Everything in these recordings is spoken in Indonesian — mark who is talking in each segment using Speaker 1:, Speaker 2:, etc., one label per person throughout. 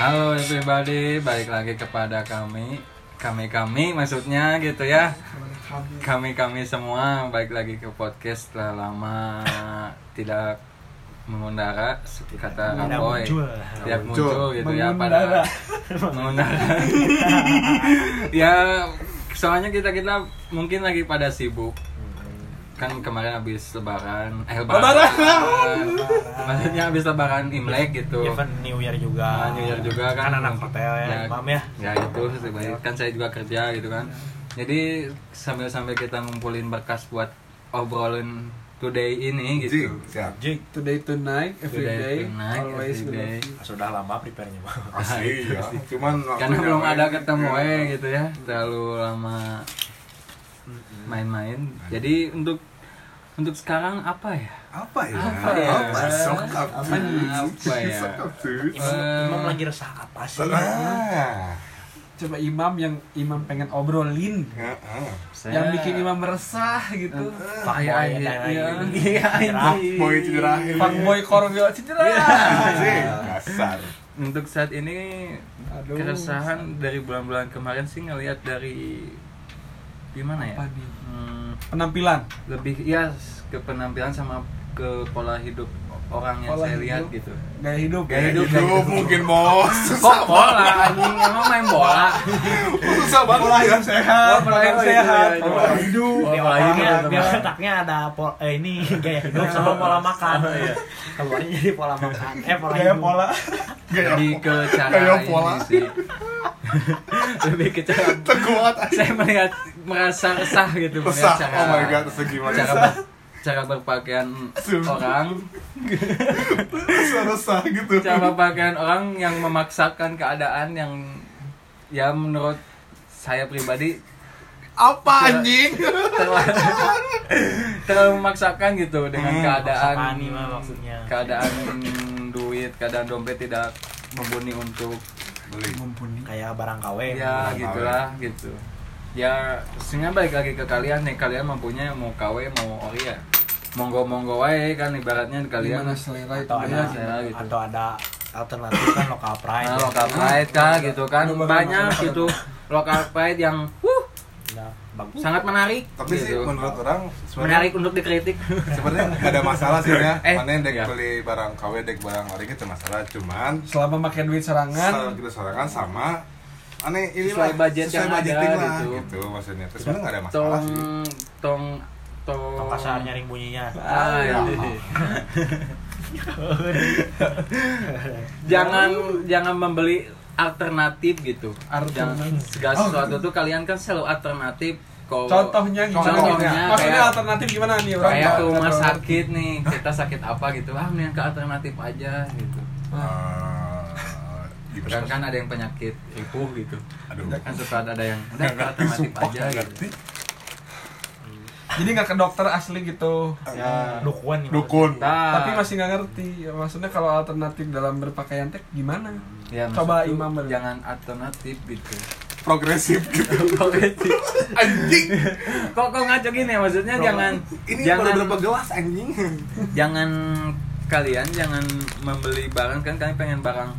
Speaker 1: Halo everybody, balik lagi kepada kami. Kami-kami maksudnya gitu ya. Kami-kami semua balik lagi ke podcast setelah lama tidak mengundara kata Raboy. Tidak
Speaker 2: muncul.
Speaker 1: gitu ya pada Mengundara. Ya soalnya kita-kita mungkin lagi pada sibuk kan kemarin habis lebaran eh lebaran, maksudnya habis lebaran imlek gitu
Speaker 3: Even New Year juga.
Speaker 1: Ah, New Year juga kan.
Speaker 3: Kan anak hotel ya, Imam ya.
Speaker 1: Ya itu sebenarnya kan saya juga kerja gitu kan. Jadi sambil-sambil kita ngumpulin berkas buat obrolan today ini gitu.
Speaker 2: Siap.
Speaker 3: Jig.
Speaker 4: Today tonight, every
Speaker 1: Today
Speaker 4: day,
Speaker 1: tonight,
Speaker 4: always
Speaker 1: every day.
Speaker 4: you.
Speaker 3: Sudah lama prepare-nya, Bang.
Speaker 2: Asli ya. Cuman
Speaker 1: Karena belum
Speaker 2: main.
Speaker 1: ada ketemu
Speaker 2: Ya.
Speaker 1: gitu ya. Terlalu lama main-main. Jadi untuk untuk sekarang apa ya?
Speaker 2: Apa ya?
Speaker 1: Apa ya?
Speaker 2: Apa? Sokap
Speaker 1: Apa apa ya?
Speaker 2: Sokap tuh.
Speaker 3: Imam,
Speaker 1: Eh.
Speaker 3: Imam lagi resah apa sih?
Speaker 2: Ah.
Speaker 4: Coba imam yang imam pengen obrolin,
Speaker 2: Ya, ah.
Speaker 1: Saya-
Speaker 4: yang bikin imam meresah gitu.
Speaker 1: Iya, iya,
Speaker 3: lain-lain.
Speaker 1: iya,
Speaker 3: Cerah.
Speaker 1: anjing.
Speaker 2: Boy cederahin.
Speaker 4: Fuckboy korongyo cedera.
Speaker 2: Anjing, kasar.
Speaker 1: Untuk saat ini
Speaker 4: Aduh.
Speaker 1: keresahan dari bulan-bulan kemarin sih ngelihat dari gimana ya?
Speaker 4: Apa nih?
Speaker 1: Hmm,
Speaker 4: Penampilan.
Speaker 1: lebih ya ke penampilan sama ke pola hidup orang yang
Speaker 4: Pola
Speaker 1: saya
Speaker 4: hidup.
Speaker 1: lihat gitu.
Speaker 4: Gaya hidup.
Speaker 1: Gaya hidup.
Speaker 2: Hidup mungkin bos.
Speaker 1: Kok bola anjing emang main bola?
Speaker 2: Susah banget.
Speaker 4: Pola hidup sehat.
Speaker 1: Oh, pola hidup
Speaker 4: sehat.
Speaker 1: iya, iya,
Speaker 4: Pola
Speaker 1: iya.
Speaker 4: hidup.
Speaker 1: Oh,
Speaker 3: Biar
Speaker 1: pola hidup ya,
Speaker 3: biar
Speaker 1: teman.
Speaker 3: otaknya ada pol, eh, ini gaya hidup sama pola makan. Keluarnya jadi pola makan. Eh pola
Speaker 4: Gaya
Speaker 3: hidup.
Speaker 4: pola.
Speaker 1: Lebih ke cara
Speaker 2: Gaya
Speaker 1: ini
Speaker 2: pola.
Speaker 1: sih. Lebih ke cara
Speaker 2: Terkuat.
Speaker 1: saya melihat merasa resah gitu
Speaker 2: Resah.
Speaker 1: melihat cara
Speaker 2: Oh my god, terus gimana?
Speaker 1: cara cara berpakaian
Speaker 2: Sumpah.
Speaker 1: orang
Speaker 2: Resah-resah gitu.
Speaker 1: cara berpakaian orang yang memaksakan keadaan yang ya menurut saya pribadi
Speaker 2: Apa anjing?
Speaker 1: terlalu, terlalu memaksakan gitu dengan
Speaker 2: Hmm,
Speaker 1: keadaan
Speaker 3: maksudnya.
Speaker 1: keadaan duit keadaan dompet tidak mumpuni untuk
Speaker 2: Beli.
Speaker 4: Mumpuni.
Speaker 3: Kayak barang KW.
Speaker 1: ya gitulah gitu ya sebenarnya balik lagi ke kalian nih kalian mampunya mau KW mau ori ya monggo monggo wae kan ibaratnya kalian
Speaker 4: Gimana selera itu
Speaker 3: Atau
Speaker 4: ya?
Speaker 3: ada,
Speaker 1: saya gitu.
Speaker 3: atau ada alternatif kan lokal pride.
Speaker 1: nah,
Speaker 3: ya.
Speaker 1: lokal pride kah gitu kan banyak gitu lokal pride yang wuh,
Speaker 3: Udah bagus.
Speaker 1: sangat menarik
Speaker 2: Tapi sih
Speaker 1: gitu.
Speaker 2: menurut orang
Speaker 1: menarik untuk dikritik
Speaker 2: sebenarnya gak ada masalah sih ya.
Speaker 1: Eh,
Speaker 2: Mana yang dek
Speaker 1: iya.
Speaker 2: beli barang KW dek barang ori itu masalah. Cuman
Speaker 4: Selama pakai duit serangan,
Speaker 2: kita sorangan sama aneh ini
Speaker 1: Sesuai budget yang ada,
Speaker 2: lah,
Speaker 1: gitu.
Speaker 2: gitu. maksudnya terus sebenarnya nggak ada masalah
Speaker 1: tong
Speaker 2: sih
Speaker 1: tong tong
Speaker 3: Tong kasar nyaring bunyinya.
Speaker 1: ah,
Speaker 2: Ya.
Speaker 1: iya. jangan jangan membeli alternatif gitu jangan segala sesuatu tuh kalian kan selalu alternatif kok
Speaker 4: contohnya gimana?
Speaker 1: Contohnya
Speaker 4: Maksudnya
Speaker 1: kayak-
Speaker 4: alternatif gimana nih orang?
Speaker 1: kayak ke rumah sakit nih kita sakit apa gitu ah mendingan ke alternatif aja gitu
Speaker 2: Eh, gitu
Speaker 1: kan kan ada yang penyakit ripuh gitu
Speaker 2: aduh
Speaker 1: kan suka ada yang udah alternatif
Speaker 2: sumpah,
Speaker 1: aja gitu
Speaker 2: ngerti.
Speaker 4: Jadi nggak ke dokter asli gitu.
Speaker 1: ya
Speaker 3: Dukun nih.
Speaker 2: dukun
Speaker 1: Nah,
Speaker 4: Tapi masih nggak ngerti. Ya, maksudnya kalau alternatif dalam berpakaian teh gimana?
Speaker 1: ya,
Speaker 4: Coba imam ber-
Speaker 1: jangan alternatif gitu
Speaker 2: progresif gitu
Speaker 1: Progresif.
Speaker 2: anjing
Speaker 1: kok kok ngaco gini maksudnya jangan
Speaker 2: ini
Speaker 1: jangan
Speaker 2: baru berapa gelas anjing
Speaker 1: jangan kalian jangan membeli barang kan kalian pengen barang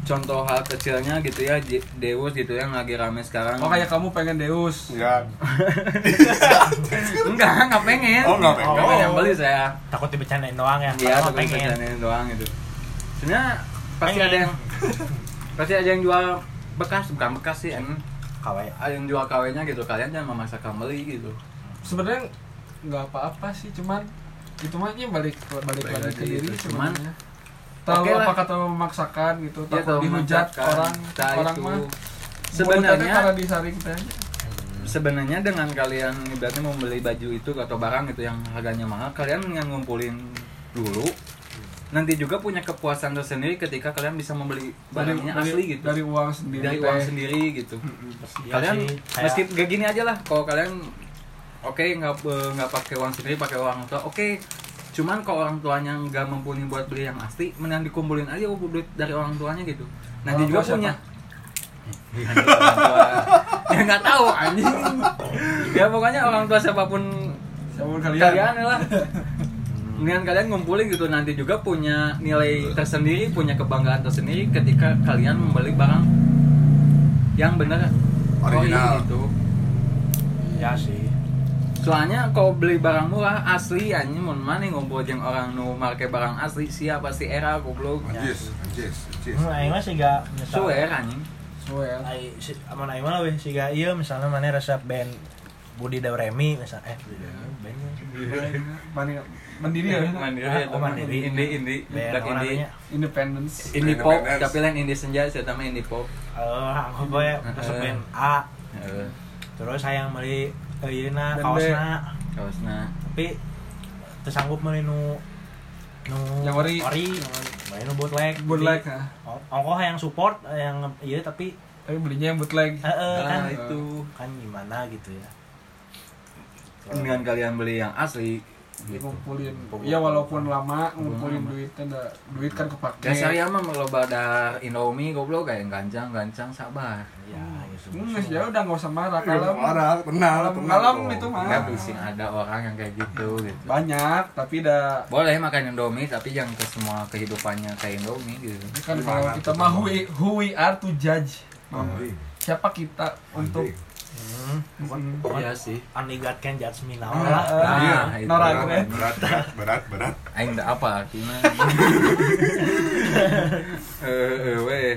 Speaker 1: contoh hal kecilnya gitu ya Deus gitu yang lagi rame sekarang
Speaker 4: Oh kayak kamu pengen Deus.
Speaker 2: enggak
Speaker 1: enggak nggak pengen
Speaker 2: Oh, nggak pengen.
Speaker 1: Nggak pengen beli saya
Speaker 3: Takut dibecandain doang ya.
Speaker 1: iya tapi
Speaker 3: pengen.
Speaker 1: pengen doang gitu sebenarnya pasti
Speaker 3: Pengen.
Speaker 1: ada yang pasti ada yang jual bekas bukan bekas sih.
Speaker 3: KW.
Speaker 1: ada yang jual KW-nya gitu kalian jangan memaksakan beli gitu
Speaker 4: Sebenarnya nggak apa-apa sih, cuman itu mah balik balik
Speaker 1: Balik
Speaker 4: lagi ke diri
Speaker 1: gitu, cuman-
Speaker 4: sebenarnya. Terlalu
Speaker 1: Oke lah.
Speaker 4: apakah terlalu memaksakan gitu,
Speaker 1: Dia
Speaker 4: takut
Speaker 1: tahu
Speaker 4: dihujat orang
Speaker 1: Nah,
Speaker 4: orang
Speaker 1: itu.
Speaker 4: mah
Speaker 1: sebenarnya
Speaker 4: karena disaring teh.
Speaker 1: sebenarnya dengan kalian ibaratnya mau beli baju itu atau barang itu yang harganya mahal kalian dengan ngumpulin dulu nanti juga punya kepuasan tersendiri ketika kalian bisa membeli barangnya asli gitu
Speaker 4: Dari uang sendiri.
Speaker 1: dari uang sendiri gitu
Speaker 3: Iya
Speaker 1: kalian
Speaker 3: sih, kayak-
Speaker 1: meski gak gini aja lah kalau kalian oke nggak eh, nggak pakai uang sendiri pakai uang tua oke cuman kalau orang tuanya nggak mumpuni buat beli yang asli mending dikumpulin aja duit dari orang tuanya gitu. Nanti
Speaker 4: Orang
Speaker 1: juga punya. Iya, ya nggak tahu anjing. Ya pokoknya orang tua siapa
Speaker 4: pun Siapa pun kalian.
Speaker 1: kalian lah. Dengan kalian ngumpulin gitu. Nanti juga punya nilai tersendiri, punya kebanggaan tersendiri ketika kalian membeli barang yang benar.
Speaker 2: Original.
Speaker 1: itu.
Speaker 3: ya sih
Speaker 1: Soalnya kalau beli barang murah asli anjing mun mana ngumpul jeung orang nu make barang asli siapa sih era goblok.
Speaker 2: Anjis, anjis, anjis.
Speaker 3: Hmm, aing mah sih gak misal
Speaker 1: Suwer anjing.
Speaker 4: Suel.
Speaker 3: ai si aman aing mah weh sih gak iya misalnya mana resep band Budi Dauremi misal eh Budi Dauremi bandnya
Speaker 4: Mani mandiri ya.
Speaker 1: Mandiri
Speaker 3: Ah,
Speaker 1: ya,
Speaker 3: oh, mandiri.
Speaker 1: Indie indie
Speaker 3: band orangnya
Speaker 4: Independence.
Speaker 1: Indie pop, tapi lain indie senja, saya tambah indie pop.
Speaker 3: eh aku gue resep band A terus sayang beli ieu na
Speaker 4: Band B.
Speaker 3: kaosna
Speaker 1: Kaosna.
Speaker 3: tapi tersanggup beli nu nu
Speaker 4: Yang ori.
Speaker 3: ori nu bootleg
Speaker 4: Bootleg nah.
Speaker 3: oh, ongkoh yang support yang iya tapi
Speaker 4: Tapi belinya yang bootleg.
Speaker 3: eh, eh, kan
Speaker 1: Nah, itu.
Speaker 3: kan gimana gitu ya
Speaker 1: Dengan kalian beli yang asli gitu.
Speaker 4: ngumpulin ya walaupun lama ngumpulin duitnya duit kan kepake
Speaker 1: Dasar ya mah lo badar Indomie goblok kayak gancang gancang sabar.
Speaker 3: ya
Speaker 4: Hmm, ya udah nggak usah marah
Speaker 2: Iya,
Speaker 4: kalau
Speaker 2: marah, tenang,
Speaker 4: kalem
Speaker 2: kok.
Speaker 4: itu mah.
Speaker 1: Enggak bising ada orang yang kayak gitu gitu.
Speaker 4: banyak tapi dah
Speaker 1: Boleh makan Indomie tapi jangan ke semua kehidupannya kayak Indomie gitu.
Speaker 4: kan
Speaker 2: Gimana
Speaker 4: kalau kita mah who we, are to judge siapa kita untuk.
Speaker 3: Hmm.
Speaker 1: Iya sih.
Speaker 3: only God can judge me now
Speaker 4: Ah,
Speaker 3: lah
Speaker 4: ah,
Speaker 2: Iya,
Speaker 1: itu.
Speaker 4: Nora
Speaker 2: berat,
Speaker 4: keren.
Speaker 2: berat, berat, berat, berat.
Speaker 1: Aing enggak apa artinya. Eh, eh, weh.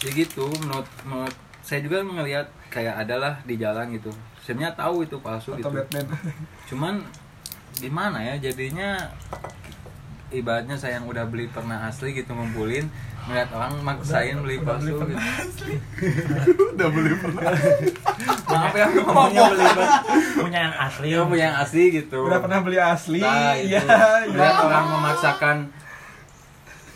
Speaker 1: Ya gitu, menurut, menurut saya juga ngelihat kayak adalah di jalan gitu. Sebenarnya tahu itu palsu
Speaker 4: atau
Speaker 1: gitu.
Speaker 4: Batman
Speaker 1: Cuman gimana ya jadinya ibaratnya saya yang udah beli pernah asli gitu ngumpulin melihat orang maksain beli
Speaker 4: udah beli
Speaker 1: palsu
Speaker 4: pernah
Speaker 1: gitu.
Speaker 2: Udah beli pernah.
Speaker 1: Maaf ya ngomongnya beli
Speaker 3: punya yang asli
Speaker 1: Iya punya yang asli gitu.
Speaker 4: udah pernah beli asli
Speaker 1: Nah, itu.
Speaker 4: iya
Speaker 1: Melihat
Speaker 4: iya
Speaker 1: orang memaksakan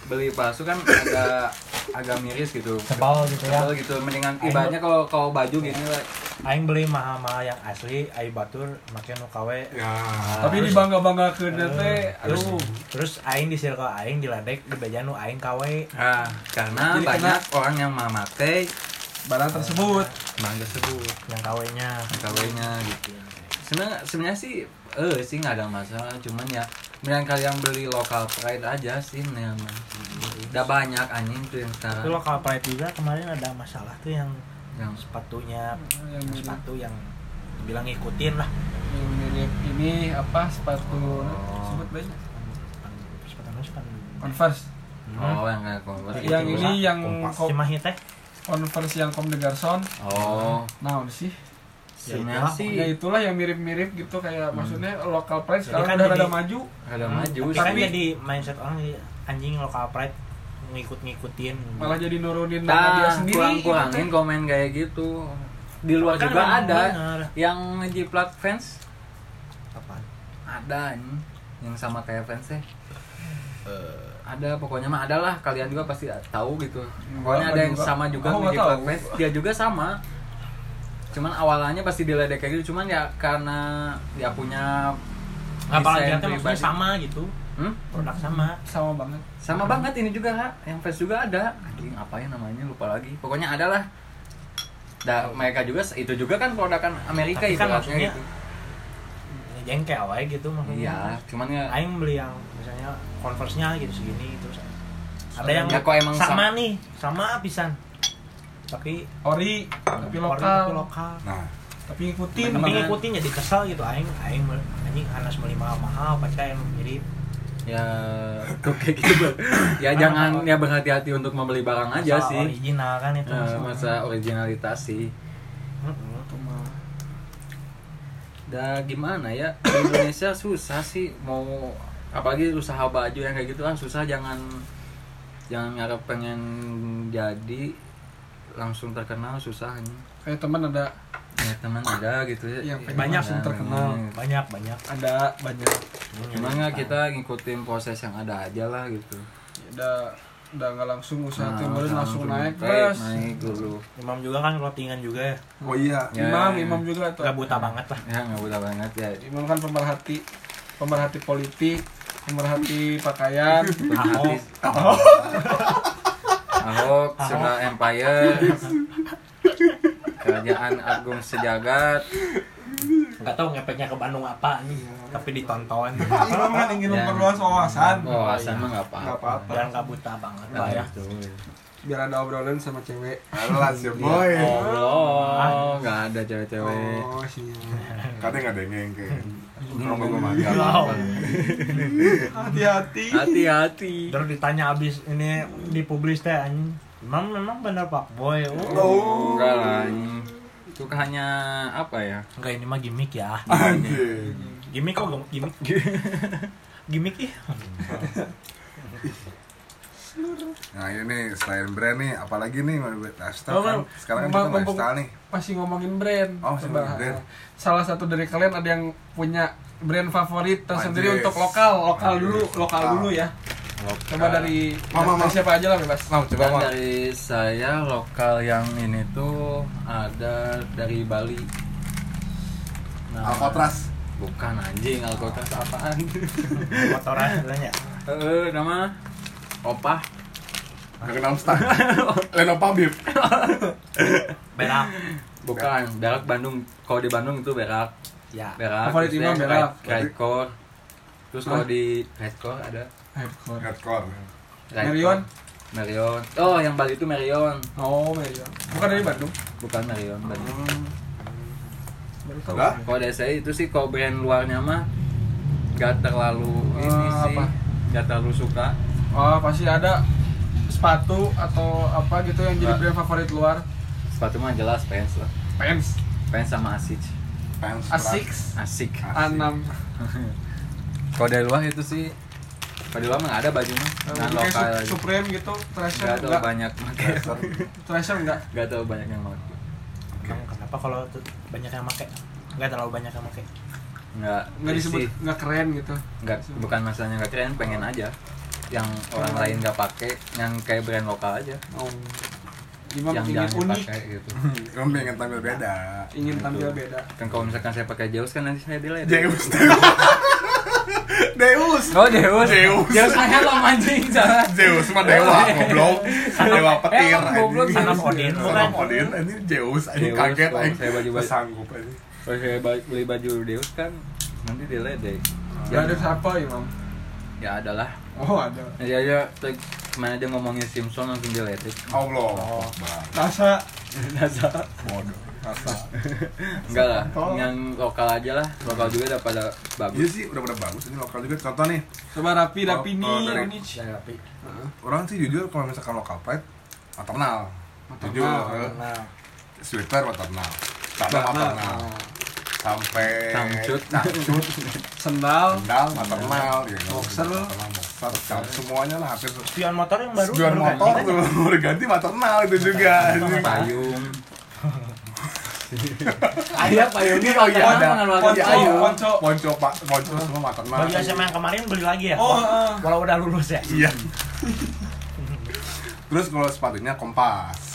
Speaker 1: beli palsu kan agak agak miris gitu.
Speaker 3: sebal gitu ya
Speaker 1: Sebel gitu. Mendingan ibaratnya kalau kalau baju gini lah.
Speaker 3: aing beli mahal-mahal yang asli aing batur make nu kawe
Speaker 2: Ya.
Speaker 4: tapi dibangga bangga ke teh
Speaker 3: terus
Speaker 4: aduh
Speaker 3: terus aing di circle aing diledek di beja nu aing kawe
Speaker 1: Nah, karena
Speaker 4: Jadi
Speaker 1: banyak orang yang memakai
Speaker 4: barang tersebut
Speaker 1: barang tersebut.
Speaker 3: yang kawenya
Speaker 1: kawenya gitu sebenarnya sebenarnya sih eh sih nggak ada masalah cuman ya mendingan kalian beli lokal pride aja sih mah. udah banyak anjing tuh yang
Speaker 3: itu
Speaker 1: sekarang
Speaker 3: lokal pride juga kemarin ada masalah tuh yang
Speaker 1: yang?
Speaker 3: sepatunya
Speaker 4: yang
Speaker 3: sepatu yang bilang ngikutin lah.
Speaker 4: Yang mirip ini apa sepatu sebut banyak
Speaker 3: sepatu apa sepatu
Speaker 4: converse.
Speaker 1: Oh yang kayak converse
Speaker 4: yang
Speaker 1: gitu.
Speaker 4: ini yang
Speaker 3: cimahi teh.
Speaker 4: Converse yang kom de garçon
Speaker 1: oh.
Speaker 4: Nah sih
Speaker 1: sebenarnya sih
Speaker 4: ya itulah yang mirip-mirip gitu kayak maksudnya lokal pride sekarang
Speaker 3: kan
Speaker 4: udah
Speaker 3: jadi-
Speaker 4: rada maju.
Speaker 1: ada maju
Speaker 3: tapi kan jadi mindset orang anjing lokal pride ngikut-ngikutin.
Speaker 4: Malah jadi nurunin nama
Speaker 1: nah
Speaker 4: dia sendiri.
Speaker 1: kurang
Speaker 4: gitu
Speaker 1: kurangin komen kayak gitu. Di luar
Speaker 3: Kan
Speaker 1: juga ada
Speaker 3: bener.
Speaker 1: yang ngejiplak fans.
Speaker 3: Apaan?
Speaker 1: ada anjing yang sama kayak fansnya ada pokoknya mah ada lah. Kalian juga pasti tahu gitu. Pokoknya
Speaker 4: Apa
Speaker 1: ada yang
Speaker 4: juga?
Speaker 1: sama juga
Speaker 4: nggak
Speaker 1: ngejiplak fans. Dia juga sama cuman awalnya pasti diledek kayak gitu. Cuman ya karena dia punya
Speaker 3: apalagi
Speaker 1: desain
Speaker 3: nanti maksudnya
Speaker 1: pribadi.
Speaker 3: sama gitu.
Speaker 1: Hmm?
Speaker 3: produk sama.
Speaker 4: Sama banget.
Speaker 1: Sama banget ini juga ha yang fans juga ada. Anjing apa ya namanya? Lupa lagi. Pokoknya ada lah Da, mereka juga itu juga kan produkan Amerika
Speaker 3: Tapi kan
Speaker 1: ibaratnya
Speaker 3: maksudnya
Speaker 1: gitu.
Speaker 3: jengkel wae gitu maksudnya.
Speaker 1: Iya cuman ya
Speaker 3: aing beli yang misalnya converse-nya gitu segini terus ada
Speaker 1: Ya,
Speaker 3: yang
Speaker 1: kok emang
Speaker 3: sama
Speaker 1: sama-
Speaker 3: nih sama pisan tapi
Speaker 4: ori tapi
Speaker 3: ori
Speaker 4: lokal
Speaker 3: tapi lokal.
Speaker 2: Nah,
Speaker 4: tapi ngikutin.
Speaker 3: Tapi ngikutin jadi kesel gitu aing aing anjing anas beli mahal-mahal pacar yang mirip.
Speaker 1: Ya kok kayak gitu Bang. ya jangan ya berhati-hati untuk membeli barang aja sih.
Speaker 3: original kan itu
Speaker 1: Eh,
Speaker 3: masalah.
Speaker 1: masa originalitas sih.
Speaker 3: Mm-mm.
Speaker 4: Itu mah.
Speaker 1: Dah gimana ya? Di Indonesia susah sih mau apalagi usaha baju yang kayak gitu kan susah jangan jangan ngarep pengen jadi langsung terkenal susah nih
Speaker 4: kayak teman ada.
Speaker 1: Ya teman ada gitu ya.
Speaker 4: Yang
Speaker 1: Ya,
Speaker 3: banyak
Speaker 1: ada,
Speaker 4: langsung terkenal.
Speaker 1: banyak.
Speaker 3: banyak banyak.
Speaker 4: Ada banyak.
Speaker 1: Cuman nggak kita ngikutin proses yang ada aja lah gitu.
Speaker 4: Ya udah udah nggak langsung usaha
Speaker 1: Nah,
Speaker 4: timbul langsung naik
Speaker 1: naik,
Speaker 4: terus
Speaker 1: naik dulu.
Speaker 3: Imam juga kan clothingan juga ya?
Speaker 2: Oh iya.
Speaker 1: Ya.
Speaker 4: imam imam juga tuh.
Speaker 3: Nggak buta banget lah.
Speaker 1: Ya nggak buta banget ya.
Speaker 4: Imam kan pemerhati pemerhati politik pemerhati pakaian.
Speaker 3: Ahok
Speaker 1: Ahok Sunda Empire. Kerajaan Agung Sejagat.
Speaker 3: Nggak tahu ngepeknya ke Bandung apa nih tapi ditonton.
Speaker 4: Imam kan ingin
Speaker 1: Ya.
Speaker 4: memperluas wawasan.
Speaker 1: Oh, wawasan mah nggak apa-apa.
Speaker 3: biar nggak buta banget lah ya.
Speaker 4: Biar ada obrolan sama cewek.
Speaker 2: Alas ya boy.
Speaker 1: Oh, nggak ada cewek-cewek.
Speaker 4: oh siap.
Speaker 2: Katanya nggak ada yang Rongga gue mati.
Speaker 3: Wow.
Speaker 4: hati-hati
Speaker 1: Hati-hati.
Speaker 3: terus ditanya abis ini dipublis teh anjing Emang memang bener pak boy oh.
Speaker 2: Oh.
Speaker 1: Enggak lah, ini itu hanya apa ya?
Speaker 3: enggak ini mah gimmick ya gimmick kok gimmick gimmick ih
Speaker 2: Nah ini nih selain brand nih, apalagi nih mau buat lifestyle
Speaker 4: Oh,
Speaker 2: kan?
Speaker 4: Bang.
Speaker 2: Sekarang kan kita
Speaker 4: mumpung-
Speaker 2: lifestyle nih.
Speaker 4: masih ngomongin brand
Speaker 2: Oh, masih ngomongin brand.
Speaker 4: eh, salah satu dari kalian ada yang punya brand favorit tersendiri untuk lokal lokal
Speaker 2: Anjis,
Speaker 4: dulu lokal
Speaker 2: lokal.
Speaker 4: dulu ya coba dari,
Speaker 2: Mama,
Speaker 4: dari
Speaker 2: Mama.
Speaker 4: siapa aja lah bebas
Speaker 2: Mam, coba
Speaker 1: Dan
Speaker 2: mam.
Speaker 1: dari saya lokal yang ini tuh ada dari Bali. Nama-
Speaker 2: Alcatraz.
Speaker 1: Bukan anjing, Alcatraz apaan?
Speaker 3: motoran sebenarnya
Speaker 1: Eh, nama Opah.
Speaker 2: Gangnam Style. Leno Pabib.
Speaker 3: berak
Speaker 1: Bukan, berak Bandung. Kalau di Bandung itu berak.
Speaker 3: ya
Speaker 1: Berak.
Speaker 4: Favorit Imam berak.
Speaker 1: Red- Redcore. Terus kalau di Redcore ada.
Speaker 4: Hardcore.
Speaker 1: Redcore.
Speaker 4: Marion?
Speaker 1: Marion. Oh, yang Bali itu Marion.
Speaker 4: oh Mario bukan dari Bandung
Speaker 1: Bukan Marion, Bali.
Speaker 4: baru tahu
Speaker 2: Lah?
Speaker 1: Kalau dari saya itu sih kalau brand luarnya mah gak terlalu ini
Speaker 4: Eh,
Speaker 1: sih.
Speaker 4: apa?
Speaker 1: Gak terlalu suka.
Speaker 4: Oh pasti ada sepatu atau apa gitu yang jadi
Speaker 1: Nggak.
Speaker 4: brand favorit luar
Speaker 1: Sepatu mah jelas Vans lah.
Speaker 4: pants
Speaker 1: Vans sama Asics.
Speaker 2: Fans
Speaker 4: Asics
Speaker 1: Asik.
Speaker 4: A6
Speaker 1: Kalau dari luar itu sih kalau di luar mah nggak ada bajunya. Nah,
Speaker 4: kayak
Speaker 1: lokal aja.
Speaker 4: Supreme gitu treasure
Speaker 1: Gak tau
Speaker 4: enggak
Speaker 1: banyak pakai.
Speaker 4: treasure enggak
Speaker 1: Gak tau banyak yang pakai.
Speaker 3: Emang kenapa kalau tuh banyak yang make nggak terlalu banyak yang make
Speaker 1: Nggak
Speaker 4: enggak disebut
Speaker 1: sih.
Speaker 4: enggak keren gitu
Speaker 1: Nggak bukan masalahnya nggak keren, pengen aja. Yang orang lain nggak pakai, yang kayak brand lokal aja.
Speaker 4: oh Imam
Speaker 1: yang
Speaker 4: ingin
Speaker 1: jangan
Speaker 4: unik
Speaker 1: dipakai gitu.
Speaker 2: Kamu pengen tampil beda.
Speaker 4: ingin
Speaker 1: Gitu.
Speaker 4: tampil beda
Speaker 1: Kan kalau misalkan saya pakai Zeus kan nanti saya delete.
Speaker 2: Deus. Deus.
Speaker 1: Oh Deus.
Speaker 2: Zeus.
Speaker 1: Zeus saya lo mancing salah.
Speaker 2: Zeus mah dewa, goblok. Dewa petir.
Speaker 1: Emang goblok,
Speaker 2: anjing.
Speaker 3: Of Odin,
Speaker 2: of Odin, ini Zeus. Ini
Speaker 1: Zeus,
Speaker 2: kaget aing.
Speaker 1: saya baju-baju-
Speaker 2: Sanggup aja.
Speaker 1: Kalau saya beli baju Deus kan nanti delete deh.
Speaker 4: ya ada siapa Imam
Speaker 1: Ya adalah.
Speaker 4: Oh ada
Speaker 1: Ya ya tadi ke mana aja ngomongin Simpson langsung.
Speaker 2: Allah.
Speaker 3: Oh.
Speaker 2: Akbar.
Speaker 4: rasa
Speaker 1: Nasa.
Speaker 2: Bodoh. Rasa.
Speaker 1: Enggak lah,
Speaker 4: Tolong.
Speaker 1: yang lokal aja lah. Lokal juga udah pada
Speaker 2: Iya
Speaker 1: bagus.
Speaker 2: sih, udah pada bagus ini lokal juga. Contoh nih,
Speaker 4: coba rapi rapi
Speaker 2: Oh,
Speaker 4: nih
Speaker 2: oh,
Speaker 3: ya tapi
Speaker 2: orang sih jujur kalau misalkan lokal pride maternal.
Speaker 4: Maternal.
Speaker 2: Jujur.
Speaker 3: nah
Speaker 2: Sweater maternal. Celana maternal. Sampai
Speaker 1: Cangcut.
Speaker 2: cangcut,
Speaker 4: sendal
Speaker 2: sendal maternal, ya,
Speaker 4: Boxer.
Speaker 2: Boxer, cang- semuanya lah hampir
Speaker 3: spion motor yang baru baru
Speaker 2: motor
Speaker 3: ganti kan?
Speaker 2: tuh udah ganti maternal itu juga.
Speaker 1: Payung. Ayah payungnya
Speaker 2: iya ada.
Speaker 4: Ponco,
Speaker 2: Iya,
Speaker 4: ponco.
Speaker 2: Ponco pak, ponco semua maternal.
Speaker 3: baju SMA yang kemarin beli lagi ya
Speaker 4: Oh, heeh.
Speaker 3: walau udah lulus ya
Speaker 2: Iya. Terus kalau sepatunya kompas.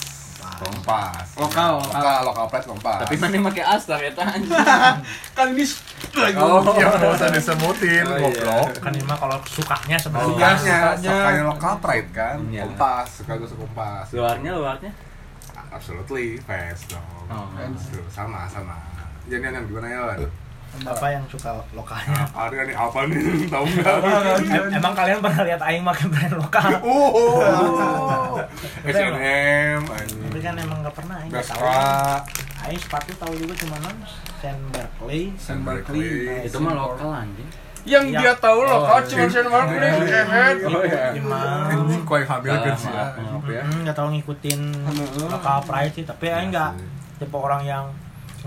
Speaker 2: Kompas.
Speaker 4: Lokal,
Speaker 2: lokal, lokal pride kompas.
Speaker 1: Tapi mana pakai Astar ya tanya.
Speaker 4: kan ini
Speaker 1: Oh.
Speaker 2: ya nggak usah disebutin,
Speaker 1: Oh, iya.
Speaker 2: goblok.
Speaker 3: kan ini mah kalau sukanya
Speaker 2: Oh,
Speaker 3: sebenarnya
Speaker 2: Sukanya,
Speaker 4: sukanya.
Speaker 2: sukanya lokal pride kan,
Speaker 1: Iya.
Speaker 2: kompas, suka gue suka kompas.
Speaker 1: Luarnya luarnya.
Speaker 2: Absolutely, fast dong.
Speaker 1: Oh.
Speaker 2: Tuh, sama sama. Jadi yang gimana ya?
Speaker 3: Apa yang suka lokalnya.
Speaker 2: Ada nih apa nih? Tahu nggak?
Speaker 3: Em- emang kalian pernah lihat Aing pakai brand lokal?
Speaker 2: Oh, H&M,
Speaker 3: tapi kan emang nggak pernah Aing tahu. Aing sepatu tahu juga cuma non Saint Berkeley
Speaker 2: Saint
Speaker 4: Berkeley.
Speaker 1: Itu mah lokal anjing.
Speaker 4: yang
Speaker 3: Yang-
Speaker 4: dia tahu loh
Speaker 1: Oh,
Speaker 4: kau
Speaker 1: iya.
Speaker 4: cuma Saint Barkley
Speaker 1: Oh iya.
Speaker 3: Imam
Speaker 2: Anjing kue hamil kan sih ya.
Speaker 1: ya.
Speaker 3: Hmm, nggak tahu ngikutin lokal pride sih tapi Aing nggak
Speaker 2: Iya
Speaker 3: tipe orang yang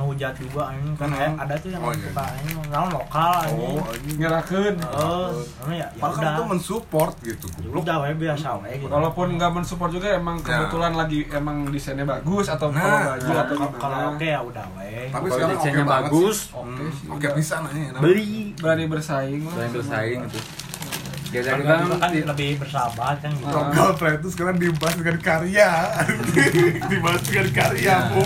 Speaker 3: ngehujat juga Aing kan
Speaker 4: Hmm.
Speaker 3: Ada tuh yang
Speaker 2: Oh, iya.
Speaker 3: suka Aing naon lokal
Speaker 2: Oh, anjing.
Speaker 4: ngerakeun
Speaker 3: oh oh, ya ya
Speaker 2: Padahal kan
Speaker 3: udah
Speaker 2: itu mensupport gitu, goblok.
Speaker 3: udah we biasa we gitu
Speaker 4: walaupun nggak mensupport juga emang
Speaker 2: Ya.
Speaker 4: kebetulan lagi emang desainnya bagus atau
Speaker 2: Nah,
Speaker 4: kalau baju
Speaker 3: Kalau-
Speaker 4: atau
Speaker 3: kalau oke ya udah we
Speaker 2: Tapi
Speaker 1: Kalau
Speaker 2: sekarang oke
Speaker 1: desainnya
Speaker 2: banget
Speaker 1: bagus,
Speaker 2: sih.
Speaker 4: Oke
Speaker 2: Hmm,
Speaker 4: sih,
Speaker 2: Oke
Speaker 4: udah.
Speaker 2: bisa nanya.
Speaker 1: Beli.
Speaker 4: berani bersaing lah
Speaker 1: Selain bersaing itu. Ya
Speaker 3: Kan kan lebih bersahabat kan gitu
Speaker 2: Lokal pride itu sekarang dibahas dengan karya. dibahas dengan karya,
Speaker 1: Ya.
Speaker 2: Bu.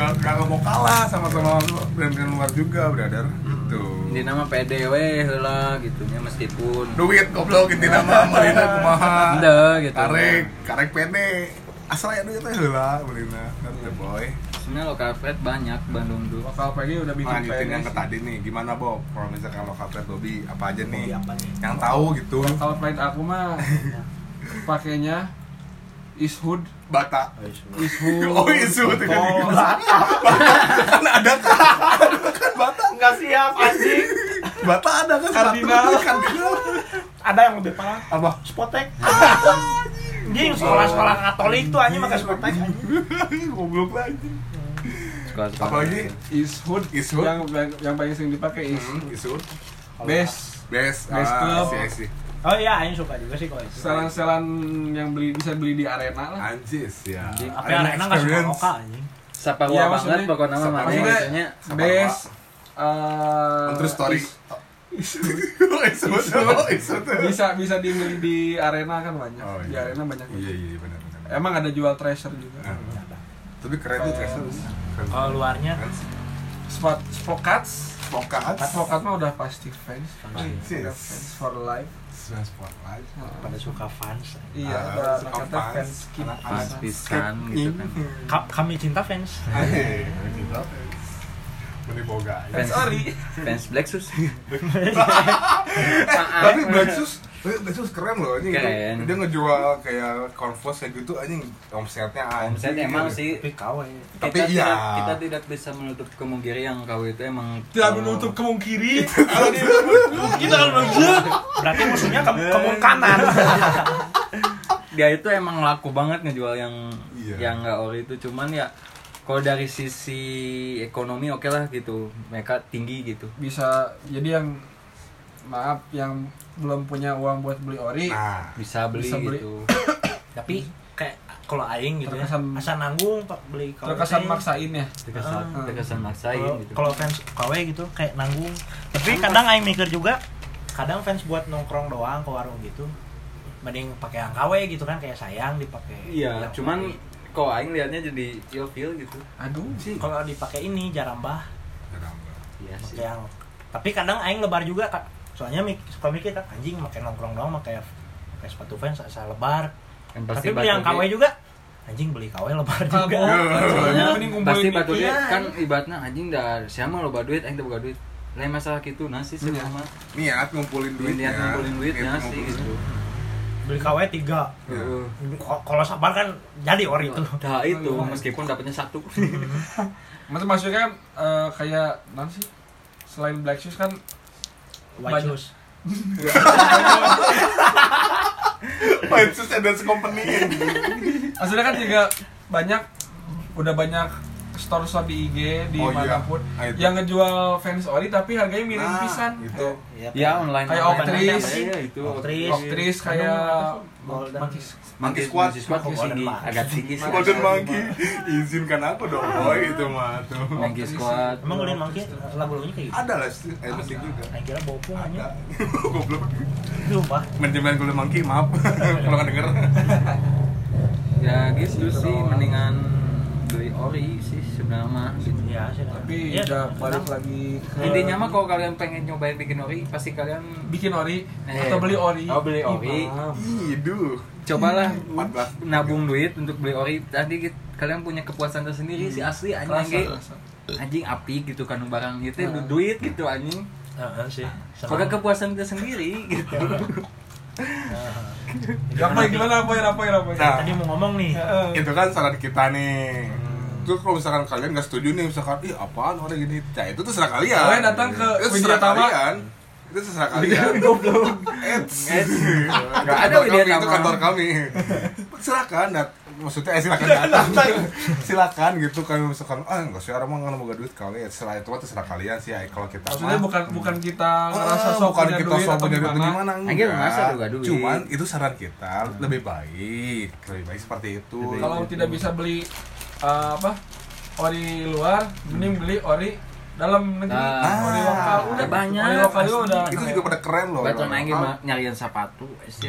Speaker 2: Gak, gak mau kalah sama-sama brand-brand luar juga, brother. Gitu.
Speaker 1: di nama PDW lah gitu ya meskipun
Speaker 2: Duit goblok inti nama Marina kumaha.
Speaker 1: Ende gitu.
Speaker 2: Karek, karek pede. Asal ya duitnya heula Marina. Kan boy.
Speaker 1: sebenarnya lokal pride banyak Bandung tuh
Speaker 4: lokal PG udah bikin
Speaker 2: lanjutin yang
Speaker 4: PNS.
Speaker 2: ke tadi nih gimana Bob kalau misalkan lokal trade Bobby apa aja nih
Speaker 3: Bobby apa nih?
Speaker 2: yang tahu gitu
Speaker 4: Lokal pride aku mah pakainya Ishud,
Speaker 2: Bata.
Speaker 4: Ishud.
Speaker 2: oh isu. Tuh kan
Speaker 3: Oh,
Speaker 2: kan ada kan? Bata.
Speaker 3: Nggak siap anjing.
Speaker 2: Bata ada kan?
Speaker 4: Kardinal.
Speaker 2: kardinal
Speaker 3: Ada yang lebih parah.
Speaker 2: apa?
Speaker 3: Spotek. Anjing. Sekolah-sekolah Katolik tuh anjing pakai spotek anjing.
Speaker 2: goblok lagi apalagi
Speaker 4: Ishud,
Speaker 2: Ishud.
Speaker 4: yang yang paling sering dipakai is
Speaker 2: Hmm, isu
Speaker 4: best.
Speaker 2: Best.
Speaker 4: Best
Speaker 2: ah,
Speaker 4: club.
Speaker 3: Oh iya, aing suka juga sih kalau itu.
Speaker 4: selan-selan yang beli bisa beli di arena lah.
Speaker 2: anjis ya
Speaker 1: Anjing.
Speaker 3: Apa arena nggak suka lokal anjing.
Speaker 1: Saparua
Speaker 4: Iya,
Speaker 1: banget
Speaker 4: maksudnya-
Speaker 1: pokoknya mah mana
Speaker 2: Saparua.
Speaker 4: Best eh
Speaker 2: True story
Speaker 4: bisa bisa dibeli di arena kan banyak.
Speaker 2: Oh,
Speaker 4: Di
Speaker 2: iya.
Speaker 4: arena banyak.
Speaker 2: iya iya benar benar
Speaker 4: Emang ada jual treasure juga.
Speaker 2: Ah. tapi keren tuh treasure keren
Speaker 3: Kalau luarnya.
Speaker 4: Spot Spokats.
Speaker 2: Spokat
Speaker 4: Spokat mah udah pasti fans. Fans for life.
Speaker 2: Semua spotlight
Speaker 3: pada suka fans.
Speaker 4: Iya,
Speaker 2: Ah, suka fans.
Speaker 4: fans
Speaker 1: pisan gitu kan
Speaker 3: Ka- kami cinta fans.
Speaker 2: Hei, kita fans. Meni boga.
Speaker 4: Fans ori.
Speaker 1: fans Black Sus
Speaker 2: Tapi Blacksus, Blacksus keren loh anjing.
Speaker 1: Keren.
Speaker 2: Dia ngejual kayak Converse kayak gitu anjing omsetnya anjing.
Speaker 1: omset emang sih
Speaker 3: Tapi kawe.
Speaker 2: Tapi
Speaker 1: kita
Speaker 2: iya.
Speaker 1: tidak, kita tidak bisa menutup kemungkinan yang kau itu emang
Speaker 4: Tidak
Speaker 1: kalau-
Speaker 4: menutup kemungkinan.
Speaker 3: Kita kan Berarti musuhnya ke kemungkinan.
Speaker 1: dia itu emang laku banget ngejual yang
Speaker 2: Iya.
Speaker 1: yang nggak ori itu cuman ya kalau dari sisi ekonomi oke lah gitu mereka tinggi gitu
Speaker 4: Bisa jadi yang maaf yang belum punya uang buat beli ori
Speaker 2: Nah,
Speaker 1: bisa beli,
Speaker 4: Bisa beli.
Speaker 1: gitu
Speaker 3: Tapi kayak kalau aing gitu ya,
Speaker 4: Terkesan-
Speaker 3: asal nanggung pak beli KW.
Speaker 4: terkesan maksain ya.
Speaker 1: terkesan
Speaker 3: Ah.
Speaker 1: terkesan maksain
Speaker 3: Kalau
Speaker 1: gitu
Speaker 3: kalau fans KW gitu kayak nanggung. Tapi kadang aing mikir juga kadang fans buat nongkrong doang ke warung gitu. Mending pakai yang KW gitu kan kayak sayang dipakai.
Speaker 1: iya cuman kok aing liatnya jadi ilfeel gitu
Speaker 4: Aduh.
Speaker 1: sih
Speaker 3: kalau dipakai ini jarambah
Speaker 1: iya sih
Speaker 3: pakai yang tapi kadang aing lebar juga kak soalnya mik suka mikir kan anjing pakai nongkrong doang pakai pakai sepatu fans asal lebar.
Speaker 1: Kan
Speaker 3: tapi beli yang KW juga. Anjing beli KW lebar juga.
Speaker 1: soalnya pasti batu dia.
Speaker 3: Iya.
Speaker 1: kan ibaratnya anjing dah siapa lo duit aing boga duit. Lain masalah gitu nasi sih
Speaker 4: Iya.
Speaker 1: mah.
Speaker 2: Niat ngumpulin duitnya.
Speaker 1: niat ngumpulin duitnya sih
Speaker 2: ngumpulin
Speaker 1: gitu.
Speaker 2: duit.
Speaker 3: beli KW tiga. Kalau sabar kan jadi ori itu.
Speaker 1: Nah itu meskipun dapatnya satu.
Speaker 4: Maksud maksudnya eh, kayak nanti sih? Selain Black Shoes kan
Speaker 3: White Shoes
Speaker 2: Dance Company.
Speaker 4: maksudnya kan juga banyak udah banyak store-store di IG di
Speaker 2: Oh, iya.
Speaker 4: mana
Speaker 2: pun itu.
Speaker 4: yang ngejual fans ori tapi harganya miring
Speaker 2: Nah,
Speaker 4: pisan.
Speaker 2: itu.
Speaker 1: Ya online.
Speaker 4: Kayak. Oktris.
Speaker 1: Iya itu.
Speaker 3: Oktris.
Speaker 4: Oktris kayak
Speaker 2: Squad.
Speaker 1: Monkey Squad
Speaker 3: Golden
Speaker 1: tinggi,
Speaker 3: Monkey.
Speaker 1: agak tinggi sih.
Speaker 2: Golden Monkey. Izinkan aku dong. Oh, itu mah tuh.
Speaker 1: Monkey Squad.
Speaker 3: emang golden monkey lagu-lagunya kayak gitu
Speaker 2: Ada lah, eh musik juga.
Speaker 3: Kira bopung
Speaker 2: Ada.
Speaker 3: aja
Speaker 2: Goblok.
Speaker 3: lupa
Speaker 2: Manajemen Golden Monkey, maaf kalau nggak denger.
Speaker 1: Ya gitu sih mendingan beli ori sih sebenarnya mah gitu.
Speaker 3: ya
Speaker 4: Tapi
Speaker 3: Iya,
Speaker 4: udah balik lagi ke
Speaker 1: Intinya mah kalau kalian pengen nyobain bikin ori pasti kalian
Speaker 4: bikin ori
Speaker 1: Eh,
Speaker 4: atau beli ori.
Speaker 1: oh, beli ori.
Speaker 2: Iduh.
Speaker 1: cobalah
Speaker 2: 14.
Speaker 1: nabung duit untuk beli ori tadi gitu, kalian punya kepuasan tersendiri sih asli anjing anjing, api gitu kan barang itu
Speaker 4: Nah.
Speaker 1: duit gitu anjing
Speaker 3: Heeh sih
Speaker 1: Pokoknya kepuasan tersendiri gitu.
Speaker 4: Apa gimana apa ya apa ya apa ya?
Speaker 2: Nah.
Speaker 3: tadi mau ngomong nih
Speaker 4: Heeh.
Speaker 2: itu kan saran kita nih Terus kalau misalkan kalian gak setuju nih misalkan ih apaan orang gini ya itu terserah kalian
Speaker 4: Kalian datang ke
Speaker 2: itu terserah
Speaker 4: Widya Tama.
Speaker 2: Itu terserah kalian
Speaker 1: Goblok.
Speaker 2: Eits.
Speaker 1: Eits.
Speaker 2: Itu
Speaker 1: Nggak ada
Speaker 2: kami, itu kantor kami silakan dat maksudnya eh silakan datang silakan gitu kan misalkan ah nggak sih orang mau nggak mau duit kali setelah itu mah terserah kalian sih ya kalau kita
Speaker 4: Maksudnya
Speaker 2: mah-
Speaker 4: bukan bukan kita
Speaker 2: Ah,
Speaker 4: ngerasa sok
Speaker 2: bukan
Speaker 4: punya
Speaker 2: kita
Speaker 4: duit
Speaker 2: sok punya duit
Speaker 4: gimana.
Speaker 2: enggak.
Speaker 1: juga duit.
Speaker 2: cuman itu saran kita lebih baik lebih baik seperti itu
Speaker 4: Kalau tidak bisa beli eh, apa ori luar, mending beli ori dalam negeri.
Speaker 1: Nah,
Speaker 4: ori lokal udah
Speaker 1: banyak.
Speaker 4: Ori lokal juga udah.
Speaker 2: itu juga pada keren loh
Speaker 1: Batu
Speaker 2: yang
Speaker 1: nangis
Speaker 2: lokal.
Speaker 1: nyariin sepatu.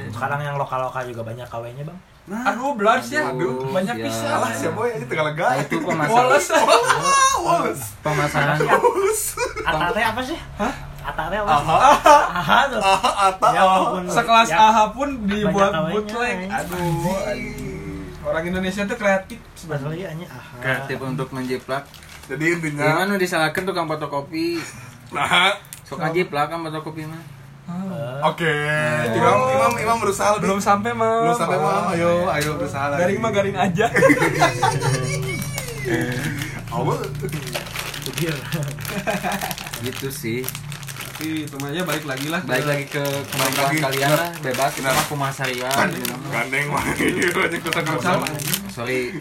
Speaker 3: sekarang yang lokal-lokal juga banyak KW-nya bang
Speaker 2: nah
Speaker 4: Aduh, bloods ya.
Speaker 1: Aduh,
Speaker 4: banyak
Speaker 1: ya.
Speaker 4: pisan.
Speaker 2: salah sih boy ini tinggal lega
Speaker 1: Nah, itu pemasaran
Speaker 4: Wallace.
Speaker 2: Wallace
Speaker 1: pemasaran
Speaker 3: Atate apa sih? Hah? Atate apa
Speaker 2: aha
Speaker 3: Aha tuh
Speaker 2: aha ata
Speaker 3: Ya ampun.
Speaker 4: Sekelas
Speaker 3: Ya.
Speaker 4: AHA pun dibuat bootleg. Aduh, anjing. Orang Indonesia tuh kreatif
Speaker 3: aha.
Speaker 1: kreatif untuk menjiplak
Speaker 2: jadi intinya
Speaker 1: gimana disalahkan tukang fotokopi?
Speaker 2: Nah.
Speaker 1: Sok ajiplak kan fotokopi mah.
Speaker 3: Eh,
Speaker 2: oke. Imam imam imam berusaha
Speaker 4: belum sampai mah
Speaker 2: belum sampai mah ayo ayo berusaha lagi.
Speaker 4: Garing mah garing aja.
Speaker 2: Awal.
Speaker 1: Gitu sih.
Speaker 4: Tapi itu mah ya balik lagi lah
Speaker 1: balik lagi ke kemampuan
Speaker 2: lagi.
Speaker 1: kalian lah bebas. Kita mah kumaha saria
Speaker 2: gandeng mah.
Speaker 1: Sorry